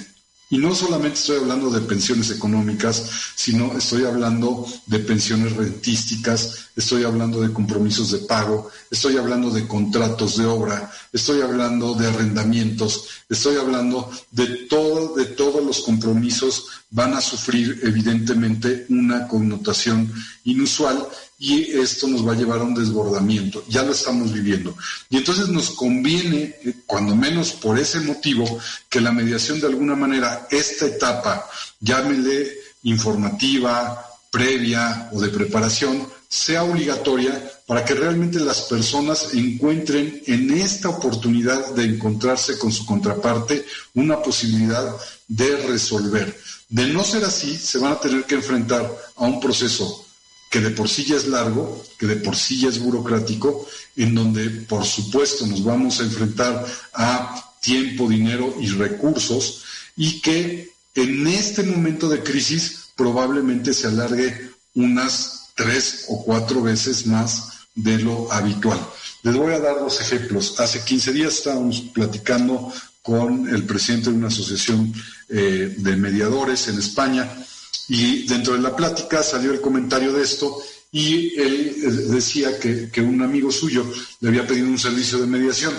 Y no solamente estoy hablando de pensiones económicas, sino estoy hablando de pensiones rentísticas, estoy hablando de compromisos de pago, estoy hablando de contratos de obra, estoy hablando de arrendamientos, estoy hablando de todo, de todos los compromisos van a sufrir evidentemente una connotación inusual y esto nos va a llevar a un desbordamiento. Ya lo estamos viviendo. Y entonces nos conviene, eh, cuando menos por ese motivo, que la mediación de alguna manera, esta etapa, llámele informativa, previa o de preparación, sea obligatoria para que realmente las personas encuentren en esta oportunidad de encontrarse con su contraparte una posibilidad de resolver. De no ser así, se van a tener que enfrentar a un proceso que de por sí ya es largo, que de por sí ya es burocrático, en donde por supuesto nos vamos a enfrentar a tiempo, dinero y recursos, y que en este momento de crisis probablemente se alargue unas tres o cuatro veces más de lo habitual. Les voy a dar dos ejemplos. Hace 15 días estábamos platicando con el presidente de una asociación eh, de mediadores en España y dentro de la plática salió el comentario de esto y él eh, decía que, un amigo suyo le había pedido un servicio de mediación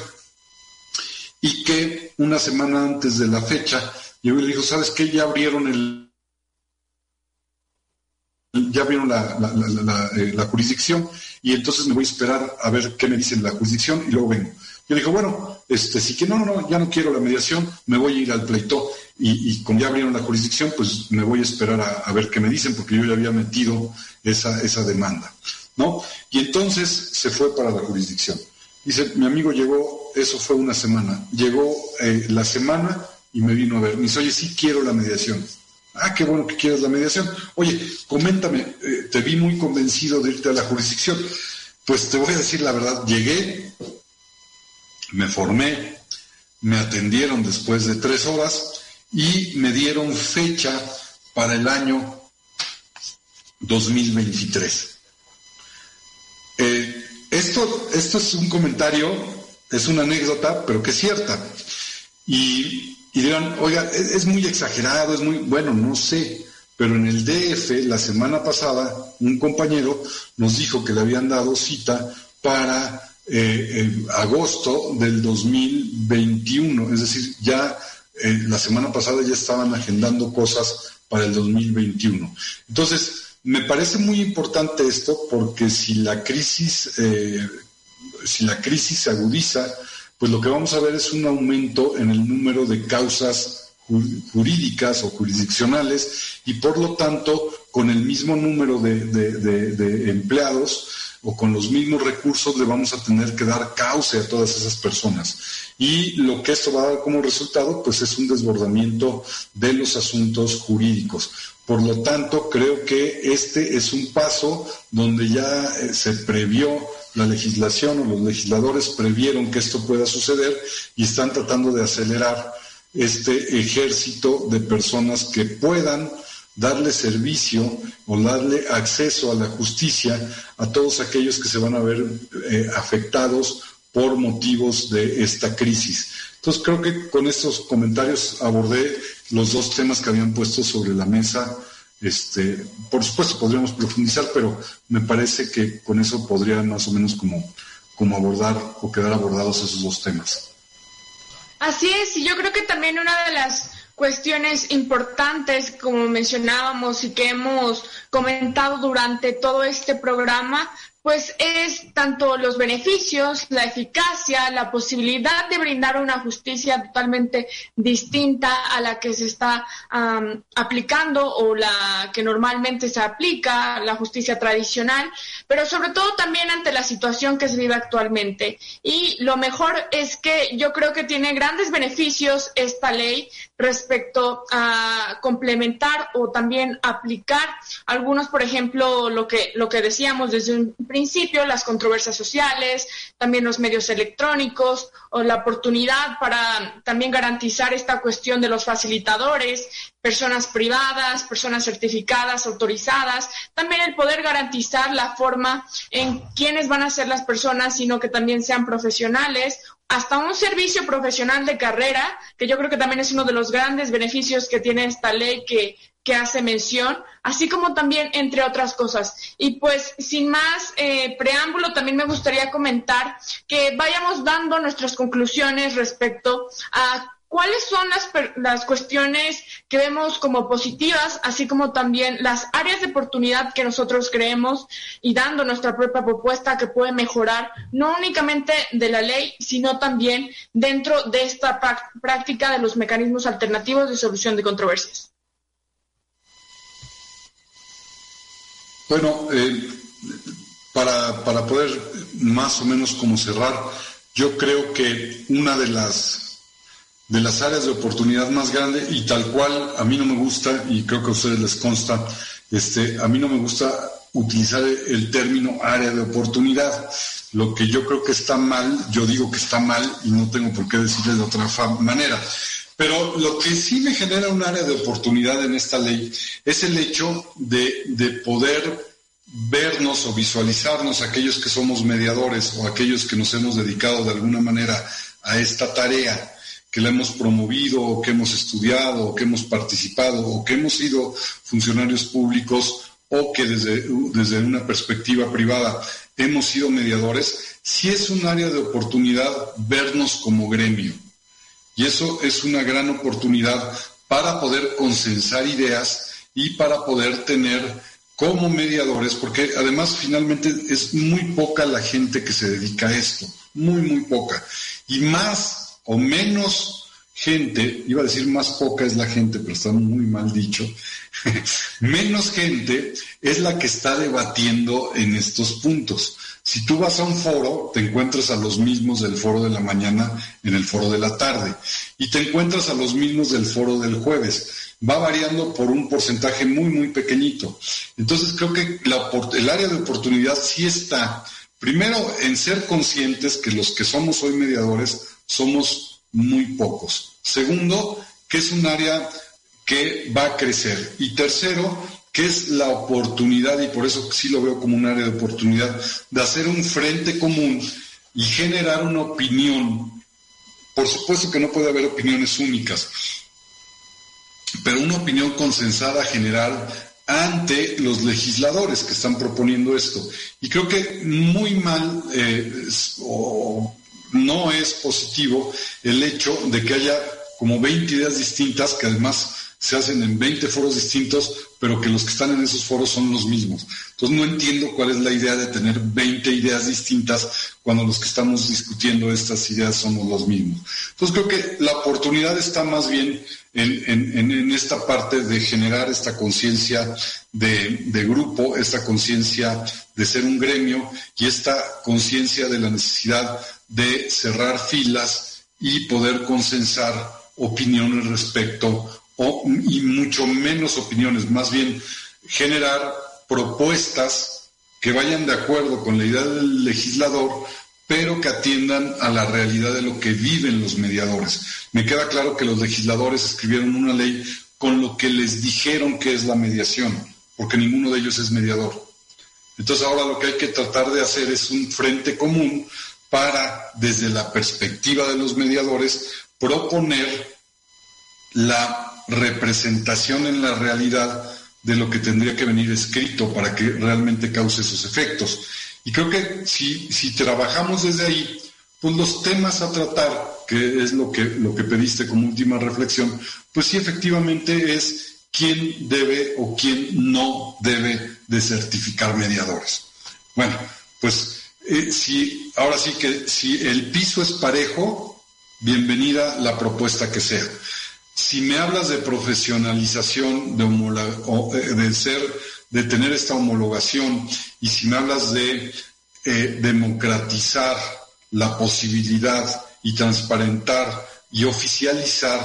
y que una semana antes de la fecha llegó y le dijo, ¿sabes qué? Ya abrieron el ya abrieron la, eh, la, jurisdicción y entonces me voy a esperar a ver qué me dicen la jurisdicción y luego vengo. Yo le dijo, bueno, este, si que no, no, no, ya no quiero la mediación, me voy a ir al pleito y, y como ya abrieron la jurisdicción, pues me voy a esperar a, ver qué me dicen porque yo ya había metido esa, esa demanda, ¿no? Y entonces se fue para la jurisdicción. Dice, mi amigo llegó, eso fue una semana, llegó eh, la semana y me vino a ver, me dice, oye, sí quiero la mediación. Ah, qué bueno que quieres la mediación. Oye, coméntame, eh, te vi muy convencido de irte a la jurisdicción. Pues te voy a decir la verdad, llegué, me formé, me atendieron después de tres horas y me dieron fecha para el año 2023. Eh, esto, esto es un comentario, es una anécdota, pero que es cierta. Y, dirán, oiga, es muy exagerado, es muy, bueno, no sé, pero en el DF la semana pasada un compañero nos dijo que le habían dado cita para eh, agosto del 2021, es decir, ya eh, la semana pasada ya estaban agendando cosas para el 2021. Entonces, me parece muy importante esto porque si la crisis, eh, si la crisis se agudiza, pues lo que vamos a ver es un aumento en el número de causas jurídicas o jurisdiccionales y por lo tanto con el mismo número de empleados o con los mismos recursos le vamos a tener que dar cauce a todas esas personas. Y lo que esto va a dar como resultado, pues es un desbordamiento de los asuntos jurídicos. Por lo tanto, creo que este es un paso donde ya eh, se previó la legislación o los legisladores previeron que esto pueda suceder y están tratando de acelerar este ejército de personas que puedan darle servicio o darle acceso a la justicia a todos aquellos que se van a ver eh, afectados por motivos de esta crisis. Entonces creo que con estos comentarios abordé los dos temas que habían puesto sobre la mesa. Este, por supuesto podríamos profundizar, pero me parece que con eso podría más o menos como, como abordar o quedar abordados esos dos temas. Así es, y yo creo que también una de las cuestiones importantes, como mencionábamos y que hemos comentado durante todo este programa, pues es tanto los beneficios, la eficacia, la posibilidad de brindar una justicia totalmente distinta a la que se está aplicando o la que normalmente se aplica, la justicia tradicional, pero sobre todo también ante la situación que se vive actualmente. Y lo mejor es que yo creo que tiene grandes beneficios esta ley respecto a complementar o también aplicar algunos, por ejemplo, lo que, lo que decíamos desde un principio, las controversias sociales, también los medios electrónicos o la oportunidad para también garantizar esta cuestión de los facilitadores, personas privadas, personas certificadas, autorizadas, también el poder garantizar la forma en quiénes van a ser las personas, sino que también sean profesionales hasta un servicio profesional de carrera, que yo creo que también es uno de los grandes beneficios que tiene esta ley que que hace mención, así como también entre otras cosas. Y pues sin más eh, preámbulo, también me gustaría comentar que vayamos dando nuestras conclusiones respecto a cuáles son las, las cuestiones que vemos como positivas, así como también las áreas de oportunidad que nosotros creemos y dando nuestra propia propuesta que puede mejorar, no únicamente de la ley, sino también dentro de esta práctica de los mecanismos alternativos de solución de controversias. Bueno, eh, para, para poder más o menos como cerrar, yo creo que una de las de las áreas de oportunidad más grande y tal cual a mí no me gusta y creo que a ustedes les consta, este, a mí no me gusta utilizar el término área de oportunidad. Lo que yo creo que está mal, yo digo que está mal y no tengo por qué decirles de otra manera. Pero lo que sí me genera un área de oportunidad en esta ley es el hecho de, de poder vernos o visualizarnos aquellos que somos mediadores o aquellos que nos hemos dedicado de alguna manera a esta tarea, que la hemos promovido o que hemos estudiado o que hemos participado o que hemos sido funcionarios públicos o que desde, desde una perspectiva privada hemos sido mediadores, sí es un área de oportunidad vernos como gremio y eso es una gran oportunidad para poder consensar ideas y para poder tener como mediadores, porque además finalmente es muy poca la gente que se dedica a esto, muy, muy poca. Y más o menos gente, iba a decir más poca es la gente, pero está muy mal dicho, (laughs) menos gente es la que está debatiendo en estos puntos. Si tú vas a un foro, te encuentras a los mismos del foro de la mañana en el foro de la tarde y te encuentras a los mismos del foro del jueves. Va variando por un porcentaje muy, muy pequeñito. Entonces creo que el área de oportunidad sí está, primero, en ser conscientes que los que somos hoy mediadores somos muy pocos. Segundo, que es un área que va a crecer. Y tercero, que es la oportunidad, y por eso sí lo veo como un área de oportunidad, de hacer un frente común y generar una opinión. Por supuesto que no puede haber opiniones únicas, pero una opinión consensada generar ante los legisladores que están proponiendo esto. Y creo que muy mal eh, o no es positivo el hecho de que haya como 20 ideas distintas que además se hacen en 20 foros distintos, pero que los que están en esos foros son los mismos. Entonces no entiendo cuál es la idea de tener 20 ideas distintas cuando los que estamos discutiendo estas ideas somos los mismos. Entonces creo que la oportunidad está más bien en, esta parte de generar esta conciencia de, de grupo, esta conciencia de ser un gremio y esta conciencia de la necesidad de cerrar filas y poder consensar opiniones respecto y mucho menos opiniones, más bien generar propuestas que vayan de acuerdo con la idea del legislador, pero que atiendan a la realidad de lo que viven los mediadores. Me queda claro que los legisladores escribieron una ley con lo que les dijeron que es la mediación, porque ninguno de ellos es mediador. Entonces ahora lo que hay que tratar de hacer es un frente común para, desde la perspectiva de los mediadores, proponer la representación en la realidad de lo que tendría que venir escrito para que realmente cause esos efectos. Y creo que si, si trabajamos desde ahí, pues los temas a tratar, que es lo que, lo que pediste como última reflexión, pues sí efectivamente es quién debe o quién no debe de certificar mediadores. Bueno, pues eh, si, ahora sí que si el piso es parejo, bienvenida la propuesta que sea. Si me hablas de profesionalización, de, eh, de ser, de tener esta homologación, y si me hablas de eh, democratizar la posibilidad y transparentar y oficializar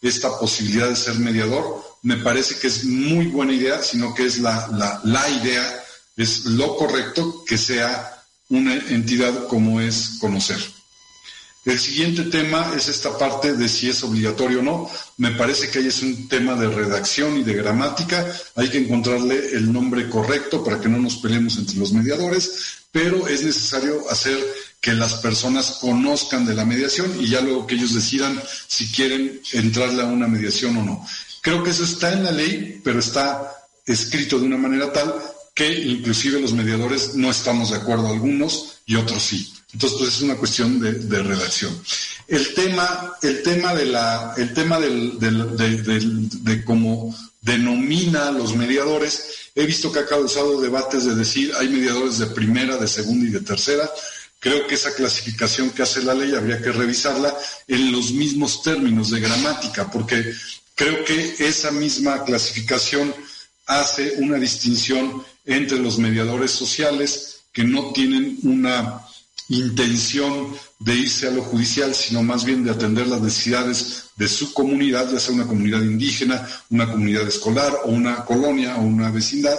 esta posibilidad de ser mediador, me parece que es muy buena idea, sino que es la, la, la idea, es lo correcto que sea una entidad como es conocer. El siguiente tema es esta parte de si es obligatorio o no. Me parece que ahí es un tema de redacción y de gramática. Hay que encontrarle el nombre correcto para que no nos peleemos entre los mediadores, pero es necesario hacer que las personas conozcan de la mediación y ya luego que ellos decidan si quieren entrarle a una mediación o no. Creo que eso está en la ley, pero está escrito de una manera tal que inclusive los mediadores no estamos de acuerdo algunos y otros sí. Entonces, pues es una cuestión de, redacción. El tema, el tema de la, el tema de, cómo denomina a los mediadores, he visto que ha causado debates de decir hay mediadores de primera, de segunda y de tercera. Creo que esa clasificación que hace la ley habría que revisarla en los mismos términos de gramática, porque creo que esa misma clasificación hace una distinción entre los mediadores sociales que no tienen una intención de irse a lo judicial, sino más bien de atender las necesidades de su comunidad, ya sea una comunidad indígena, una comunidad escolar o una colonia o una vecindad.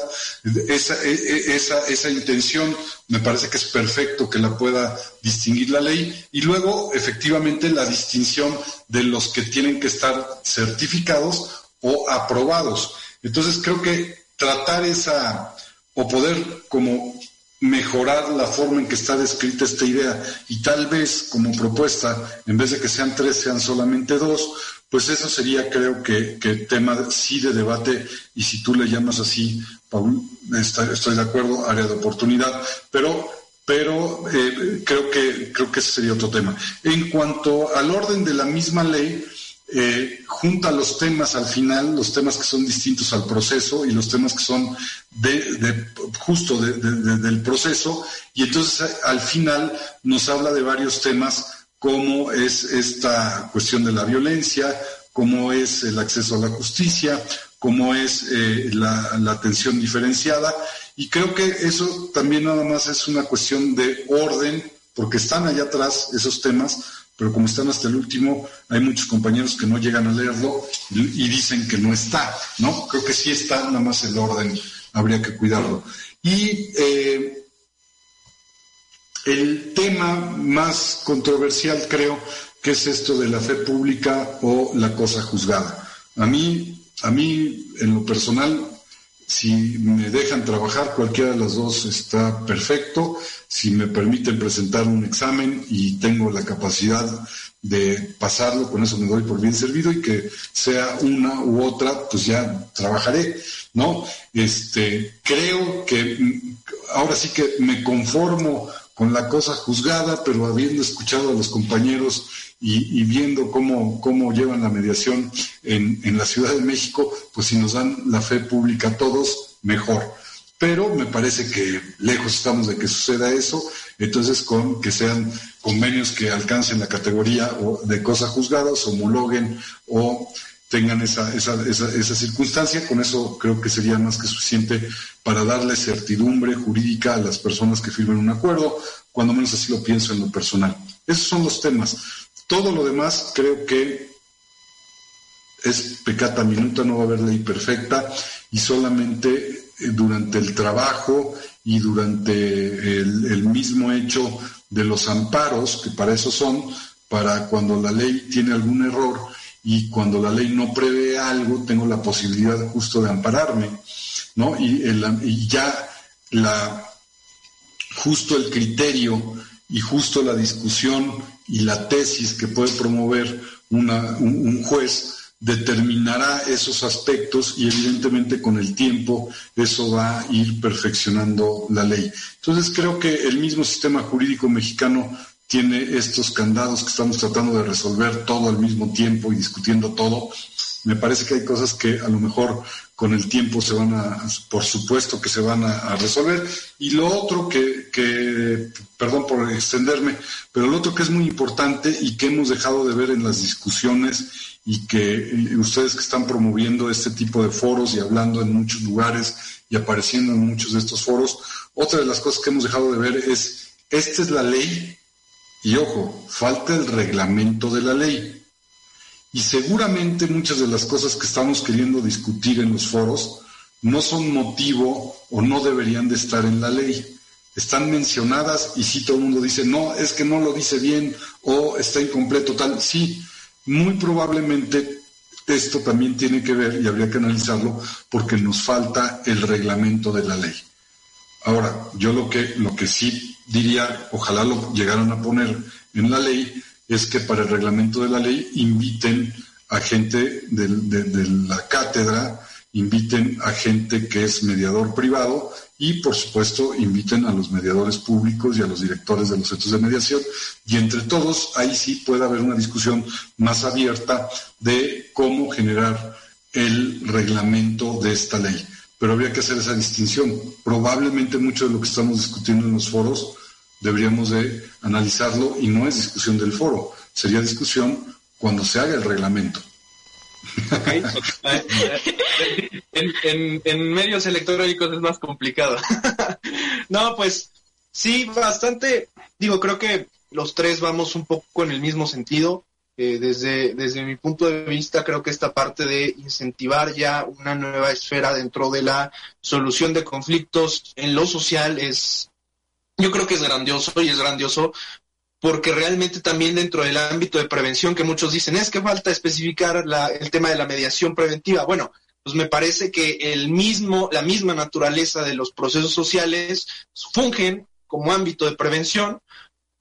Esa, e, e, esa, esa intención me parece que es perfecto que la pueda distinguir la ley y luego efectivamente la distinción de los que tienen que estar certificados o aprobados. Entonces creo que tratar esa o poder como mejorar la forma en que está descrita esta idea. Y tal vez como propuesta, en vez de que sean tres, sean solamente dos, pues eso sería creo que, que tema sí de debate. Y si tú le llamas así, Paul, estoy de acuerdo, área de oportunidad, pero pero eh, creo que creo que ese sería otro tema. En cuanto al orden de la misma ley, eh, junta los temas al final, los temas que son distintos al proceso y los temas que son de, justo del proceso, y entonces al final nos habla de varios temas como es esta cuestión de la violencia, como es el acceso a la justicia, como es eh, la, la atención diferenciada, y creo que eso también nada más es una cuestión de orden, porque están allá atrás esos temas, pero como están hasta el último, hay muchos compañeros que no llegan a leerlo y dicen que no está, ¿no? Creo que sí está, nada más el orden, habría que cuidarlo. Y eh, el tema más controversial creo que es esto de la fe pública o la cosa juzgada. A mí, a mí en lo personal, si me dejan trabajar, cualquiera de las dos está perfecto. Si me permiten presentar un examen y tengo la capacidad de pasarlo, con eso me doy por bien servido y que sea una u otra, pues ya trabajaré, ¿no? Este, creo que mm, ahora sí que me conformo con la cosa juzgada, pero habiendo escuchado a los compañeros y, viendo cómo, cómo llevan la mediación en, en la Ciudad de México, pues si nos dan la fe pública a todos, mejor pero me parece que lejos estamos de que suceda eso, entonces con que sean convenios que alcancen la categoría de cosas juzgadas, homologuen o tengan esa, esa, esa, esa, circunstancia, con eso creo que sería más que suficiente para darle certidumbre jurídica a las personas que firmen un acuerdo, cuando menos así lo pienso en lo personal. Esos son los temas. Todo lo demás creo que es pecata minuta, no va a haber ley perfecta y solamente durante el trabajo y durante el, mismo hecho de los amparos, que para eso son, para cuando la ley tiene algún error y cuando la ley no prevé algo, tengo la posibilidad justo de ampararme, ¿no? Y, y ya la, justo el criterio y justo la discusión y la tesis que puede promover una, un juez determinará esos aspectos y evidentemente con el tiempo eso va a ir perfeccionando la ley. Entonces creo que el mismo sistema jurídico mexicano tiene estos candados que estamos tratando de resolver todo al mismo tiempo y discutiendo todo. Me parece que hay cosas que a lo mejor con el tiempo se van a, por supuesto que se van a, resolver. Y lo otro que, que, perdón por extenderme, pero lo otro que es muy importante y que hemos dejado de ver en las discusiones y que eh, ustedes que están promoviendo este tipo de foros y hablando en muchos lugares y apareciendo en muchos de estos foros, otra de las cosas que hemos dejado de ver es, esta es la ley y ojo, falta el reglamento de la ley. Y seguramente muchas de las cosas que estamos queriendo discutir en los foros no son motivo o no deberían de estar en la ley. Están mencionadas y si todo el mundo dice, no, es que no lo dice bien o está incompleto tal. Sí, muy probablemente esto también tiene que ver, y habría que analizarlo, porque nos falta el reglamento de la ley. Ahora, yo lo que, lo que sí diría, ojalá lo llegaran a poner en la ley, es que para el reglamento de la ley inviten a gente de la cátedra, inviten a gente que es mediador privado y por supuesto inviten a los mediadores públicos y a los directores de los centros de mediación y entre todos ahí sí puede haber una discusión más abierta de cómo generar el reglamento de esta ley. Pero habría que hacer esa distinción. Probablemente mucho de lo que estamos discutiendo en los foros deberíamos de analizarlo y no es discusión del foro, sería discusión cuando se haga el reglamento. en, medios electrónicos es más complicado. (laughs) no, pues sí, bastante. Digo, creo que los tres vamos un poco en el mismo sentido. Eh, desde, desde mi punto de vista, creo que esta parte de incentivar ya una nueva esfera dentro de la solución de conflictos en lo social es, yo creo que es grandioso y es grandioso porque realmente también dentro del ámbito de prevención que muchos dicen es que falta especificar el tema de la mediación preventiva. Bueno, pues me parece que el mismo, la misma naturaleza de los procesos sociales fungen como ámbito de prevención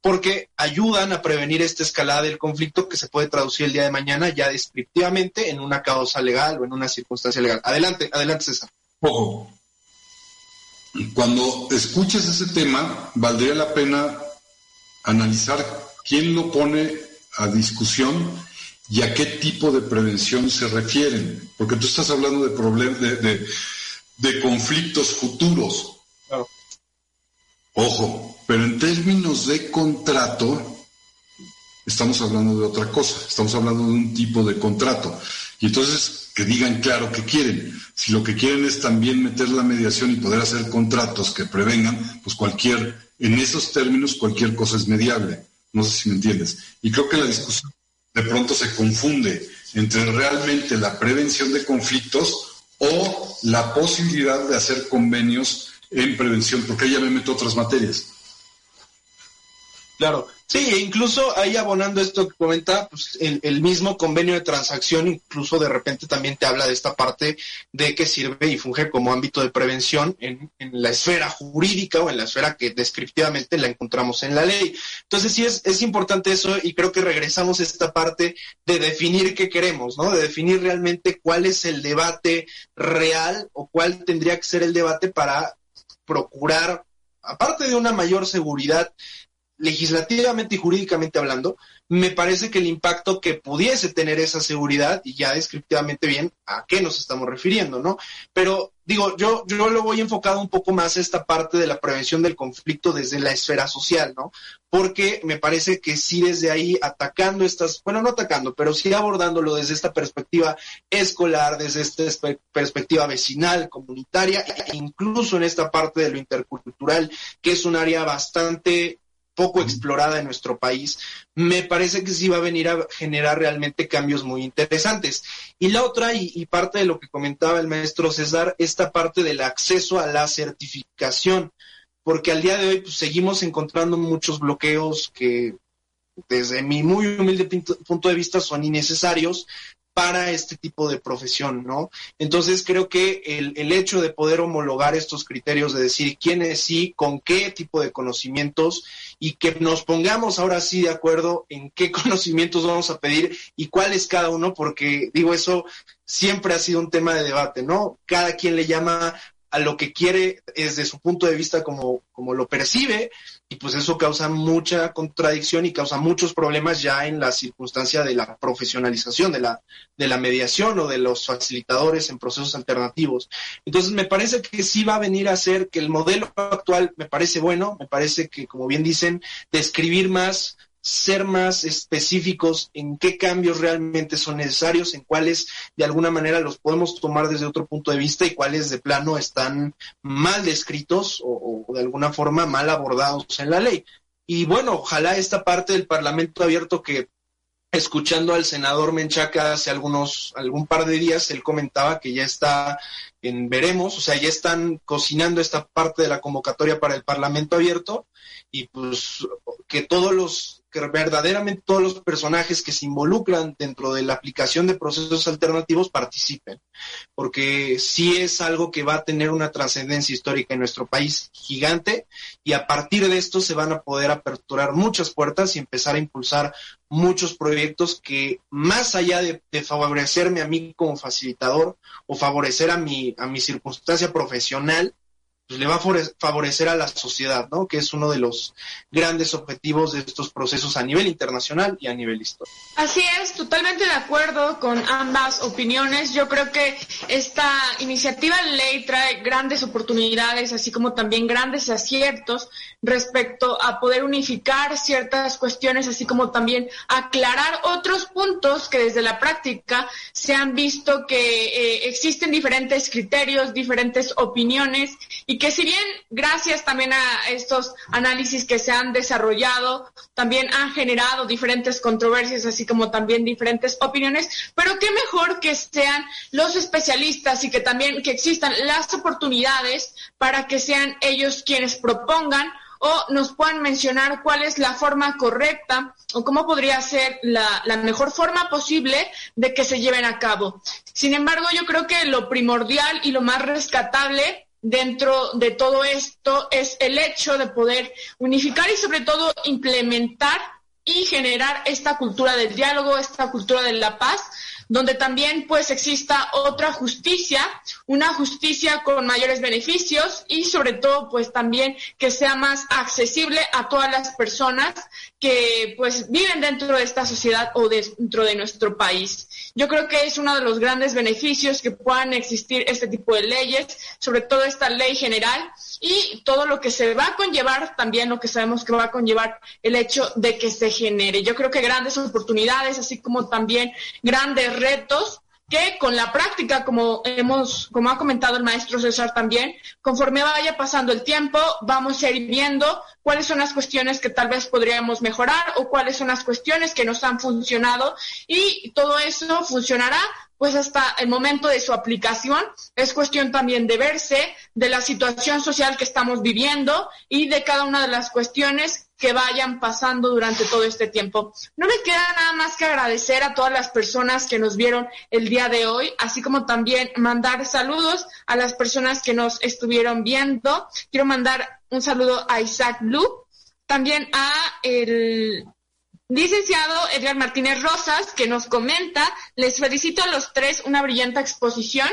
porque ayudan a prevenir esta escalada del conflicto que se puede traducir el día de mañana ya descriptivamente en una causa legal o en una circunstancia legal. Adelante, adelante César. Ojo, cuando escuches ese tema, valdría la pena analizar quién lo pone a discusión y a qué tipo de prevención se refieren, porque tú estás hablando de problemas de, de, conflictos futuros. Ojo, pero en términos de contrato, estamos hablando de otra cosa, estamos hablando de un tipo de contrato. Y entonces que digan claro qué quieren. Si lo que quieren es también meter la mediación y poder hacer contratos que prevengan, pues cualquier en esos términos cualquier cosa es mediable. No sé si me entiendes. Y creo que la discusión de pronto se confunde entre realmente la prevención de conflictos o la posibilidad de hacer convenios en prevención, porque ahí ya me meto otras materias. Claro, Sí, e incluso ahí abonando esto que comenta, pues el, mismo convenio de transacción incluso de repente también te habla de esta parte de que sirve y funge como ámbito de prevención en, la esfera jurídica o en la esfera que descriptivamente la encontramos en la ley. Entonces sí es, es importante eso y creo que regresamos a esta parte de definir qué queremos, ¿no? De definir realmente cuál es el debate real o cuál tendría que ser el debate para procurar, aparte de una mayor seguridad legislativamente y jurídicamente hablando, me parece que el impacto que pudiese tener esa seguridad, y ya descriptivamente bien a qué nos estamos refiriendo, ¿no? Pero digo, yo, yo lo voy enfocado un poco más a esta parte de la prevención del conflicto desde la esfera social, ¿no? Porque me parece que sí desde ahí atacando estas, bueno, no atacando, pero sí abordándolo desde esta perspectiva escolar, desde esta perspectiva vecinal, comunitaria, e incluso en esta parte de lo intercultural, que es un área bastante poco explorada en nuestro país, me parece que sí va a venir a generar realmente cambios muy interesantes. Y la otra, y, parte de lo que comentaba el maestro César, esta parte del acceso a la certificación, porque al día de hoy pues, seguimos encontrando muchos bloqueos que desde mi muy humilde punto de vista son innecesarios, para este tipo de profesión, ¿no? Entonces creo que el, el, hecho de poder homologar estos criterios, de decir quién es sí, con qué tipo de conocimientos y que nos pongamos ahora sí de acuerdo en qué (laughs) conocimientos vamos a pedir y cuál es cada uno, porque digo, eso siempre ha sido un tema de debate, ¿no? Cada quien le llama a lo que quiere desde su punto de vista como, como lo percibe y pues eso causa mucha contradicción y causa muchos problemas ya en la circunstancia de la profesionalización de la, de la mediación o de los facilitadores en procesos alternativos. Entonces me parece que sí va a venir a ser que el modelo actual me parece bueno, me parece que como bien dicen, describir más ser más específicos en qué cambios realmente son necesarios, en cuáles de alguna manera los podemos tomar desde otro punto de vista y cuáles de plano están mal descritos o, de alguna forma mal abordados en la ley. Y bueno, ojalá esta parte del Parlamento abierto que escuchando al senador Menchaca hace algunos, algún par de días, él comentaba que ya está en veremos, o sea, ya están cocinando esta parte de la convocatoria para el Parlamento abierto y pues que todos los que verdaderamente todos los personajes que se involucran dentro de la aplicación de procesos alternativos participen, porque sí es algo que va a tener una trascendencia histórica en nuestro país gigante y a partir de esto se van a poder aperturar muchas puertas y empezar a impulsar muchos proyectos que más allá de, favorecerme a mí como facilitador o favorecer a mi, a mi circunstancia profesional, le va a favorecer a la sociedad, ¿no? Que es uno de los grandes objetivos de estos procesos a nivel internacional y a nivel histórico. Así es, totalmente de acuerdo con ambas opiniones. Yo creo que esta iniciativa de ley trae grandes oportunidades, así como también grandes aciertos respecto a poder unificar ciertas cuestiones, así como también aclarar otros puntos que desde la práctica se han visto que eh, existen diferentes criterios, diferentes opiniones y que si bien gracias también a estos análisis que se han desarrollado, también han generado diferentes controversias, así como también diferentes opiniones, pero qué mejor que sean los especialistas y que también que existan las oportunidades para que sean ellos quienes propongan o nos puedan mencionar cuál es la forma correcta o cómo podría ser la, la, mejor forma posible de que se lleven a cabo. Sin embargo, yo creo que lo primordial y lo más rescatable dentro de todo esto es el hecho de poder unificar y sobre todo implementar y generar esta cultura del diálogo, esta cultura de la paz, donde también pues exista otra justicia, una justicia con mayores beneficios y sobre todo pues también que sea más accesible a todas las personas que pues viven dentro de esta sociedad o dentro de nuestro país. Yo creo que es uno de los grandes beneficios que puedan existir este tipo de leyes, sobre todo esta ley general y todo lo que se va a conllevar, también lo que sabemos que va a conllevar el hecho de que se genere. Yo creo que grandes oportunidades, así como también grandes retos que con la práctica, como hemos, como ha comentado el maestro César también, conforme vaya pasando el tiempo, vamos a ir viendo cuáles son las cuestiones que tal vez podríamos mejorar o cuáles son las cuestiones que nos han funcionado y todo eso funcionará pues hasta el momento de su aplicación. Es cuestión también de verse de la situación social que estamos viviendo y de cada una de las cuestiones que vayan pasando durante todo este tiempo. No me queda nada más que agradecer a todas las personas que nos vieron el día de hoy, así como también mandar saludos a las personas que nos estuvieron viendo. Quiero mandar un saludo a Isaac Blue, también a el licenciado Edgar Martínez Rosas, que nos comenta, les felicito a los tres una brillante exposición,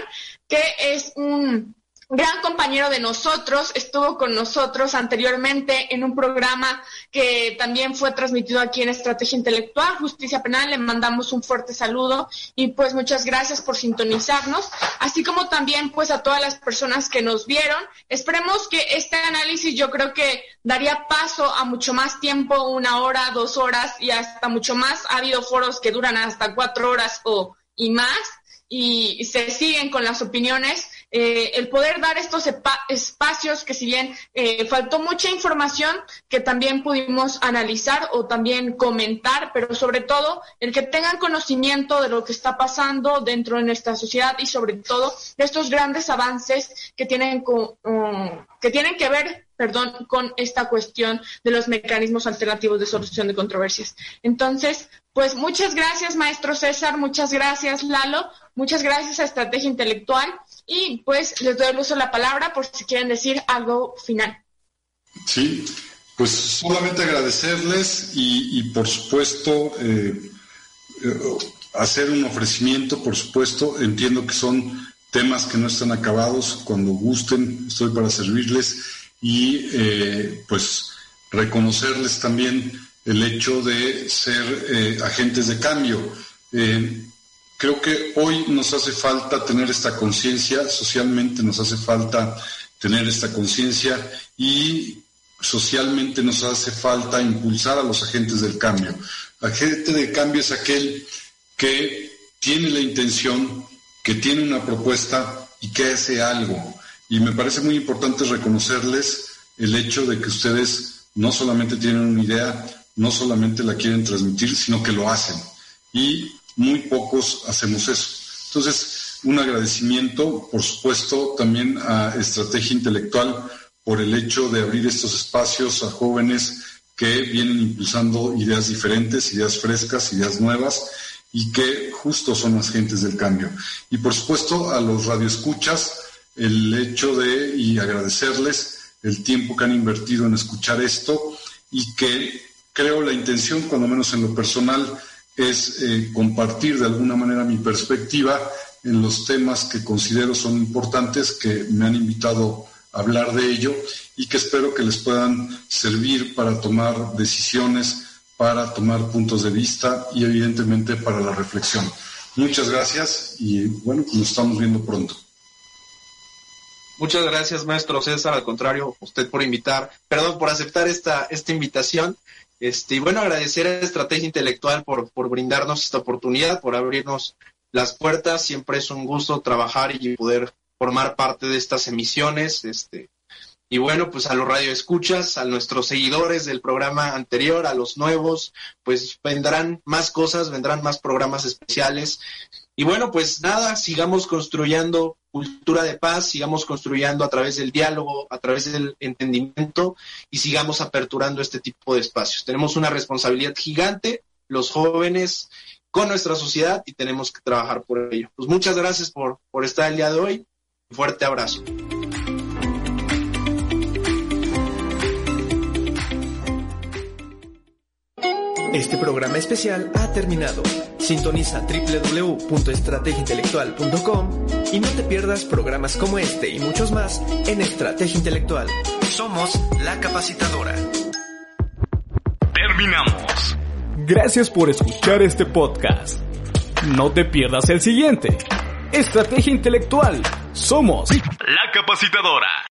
que es un gran compañero de nosotros, estuvo con nosotros anteriormente en un programa que también fue transmitido aquí en Estrategia Intelectual, Justicia Penal. Le mandamos un fuerte saludo y pues muchas gracias por sintonizarnos, así como también pues a todas las personas que nos vieron. Esperemos que este análisis yo creo que daría paso a mucho más tiempo, una hora, dos horas y hasta mucho más. Ha habido foros que duran hasta cuatro horas o y más y se siguen con las opiniones eh, el poder dar estos espacios que si bien eh, faltó mucha información que también pudimos analizar o también comentar, pero sobre todo el que tengan conocimiento de lo que está pasando dentro de nuestra sociedad y sobre todo de estos grandes avances que tienen, que, tienen que ver perdón, con esta cuestión de los mecanismos alternativos de solución de controversias. Entonces, pues muchas gracias, maestro César, muchas gracias, Lalo, muchas gracias a Estrategia Intelectual y pues les doy el uso de la palabra por si quieren decir algo final. Sí, pues solamente agradecerles y, por supuesto eh, eh, hacer un ofrecimiento, por supuesto, entiendo que son temas que no están acabados, cuando gusten estoy para servirles y eh, pues reconocerles también el hecho de ser agentes de cambio. Creo que hoy nos hace falta tener esta conciencia, socialmente nos hace falta tener esta conciencia y socialmente nos hace falta impulsar a los agentes del cambio. Agente de cambio es aquel que tiene la intención, que tiene una propuesta y que hace algo. Y me parece muy importante reconocerles el hecho de que ustedes no solamente tienen una idea, no solamente la quieren transmitir, sino que lo hacen. Y muy pocos hacemos eso. Entonces, un agradecimiento, por supuesto, también a Estrategia Intelectual por el hecho de abrir estos espacios a jóvenes que vienen impulsando ideas diferentes, ideas frescas, ideas nuevas y que justo son las gentes del cambio. Y por supuesto a los radioescuchas el hecho de y agradecerles el tiempo que han invertido en escuchar esto y que creo la intención, cuando menos en lo personal, es eh, compartir de alguna manera mi perspectiva en los temas que considero son importantes, que me han invitado a hablar de ello y que espero que les puedan servir para tomar decisiones, para tomar puntos de vista y evidentemente para la reflexión. Muchas gracias y bueno, nos estamos viendo pronto. Muchas gracias, maestro César. Al contrario, usted por invitar, perdón, por aceptar esta, esta invitación. Este, y bueno, agradecer a Estrategia Intelectual por, por brindarnos esta oportunidad, por abrirnos las puertas. Siempre es un gusto trabajar y poder formar parte de estas emisiones. Este, y bueno, pues a los radioescuchas, a nuestros seguidores del programa anterior, a los nuevos, pues vendrán más cosas, vendrán más programas especiales. Y bueno, pues nada, sigamos construyendo cultura de paz, sigamos construyendo a través del diálogo, a través del entendimiento y sigamos aperturando este tipo de espacios. Tenemos una responsabilidad gigante, los jóvenes, con nuestra sociedad y tenemos que trabajar por ello. Pues muchas gracias por, por estar el día de hoy. Fuerte abrazo. Este programa especial ha terminado. Sintoniza www.estrategiaintelectual.com y no te pierdas programas como este y muchos más en Estrategia Intelectual. Somos la capacitadora. Terminamos. Gracias por escuchar este podcast. No te pierdas el siguiente. Estrategia Intelectual. Somos la capacitadora.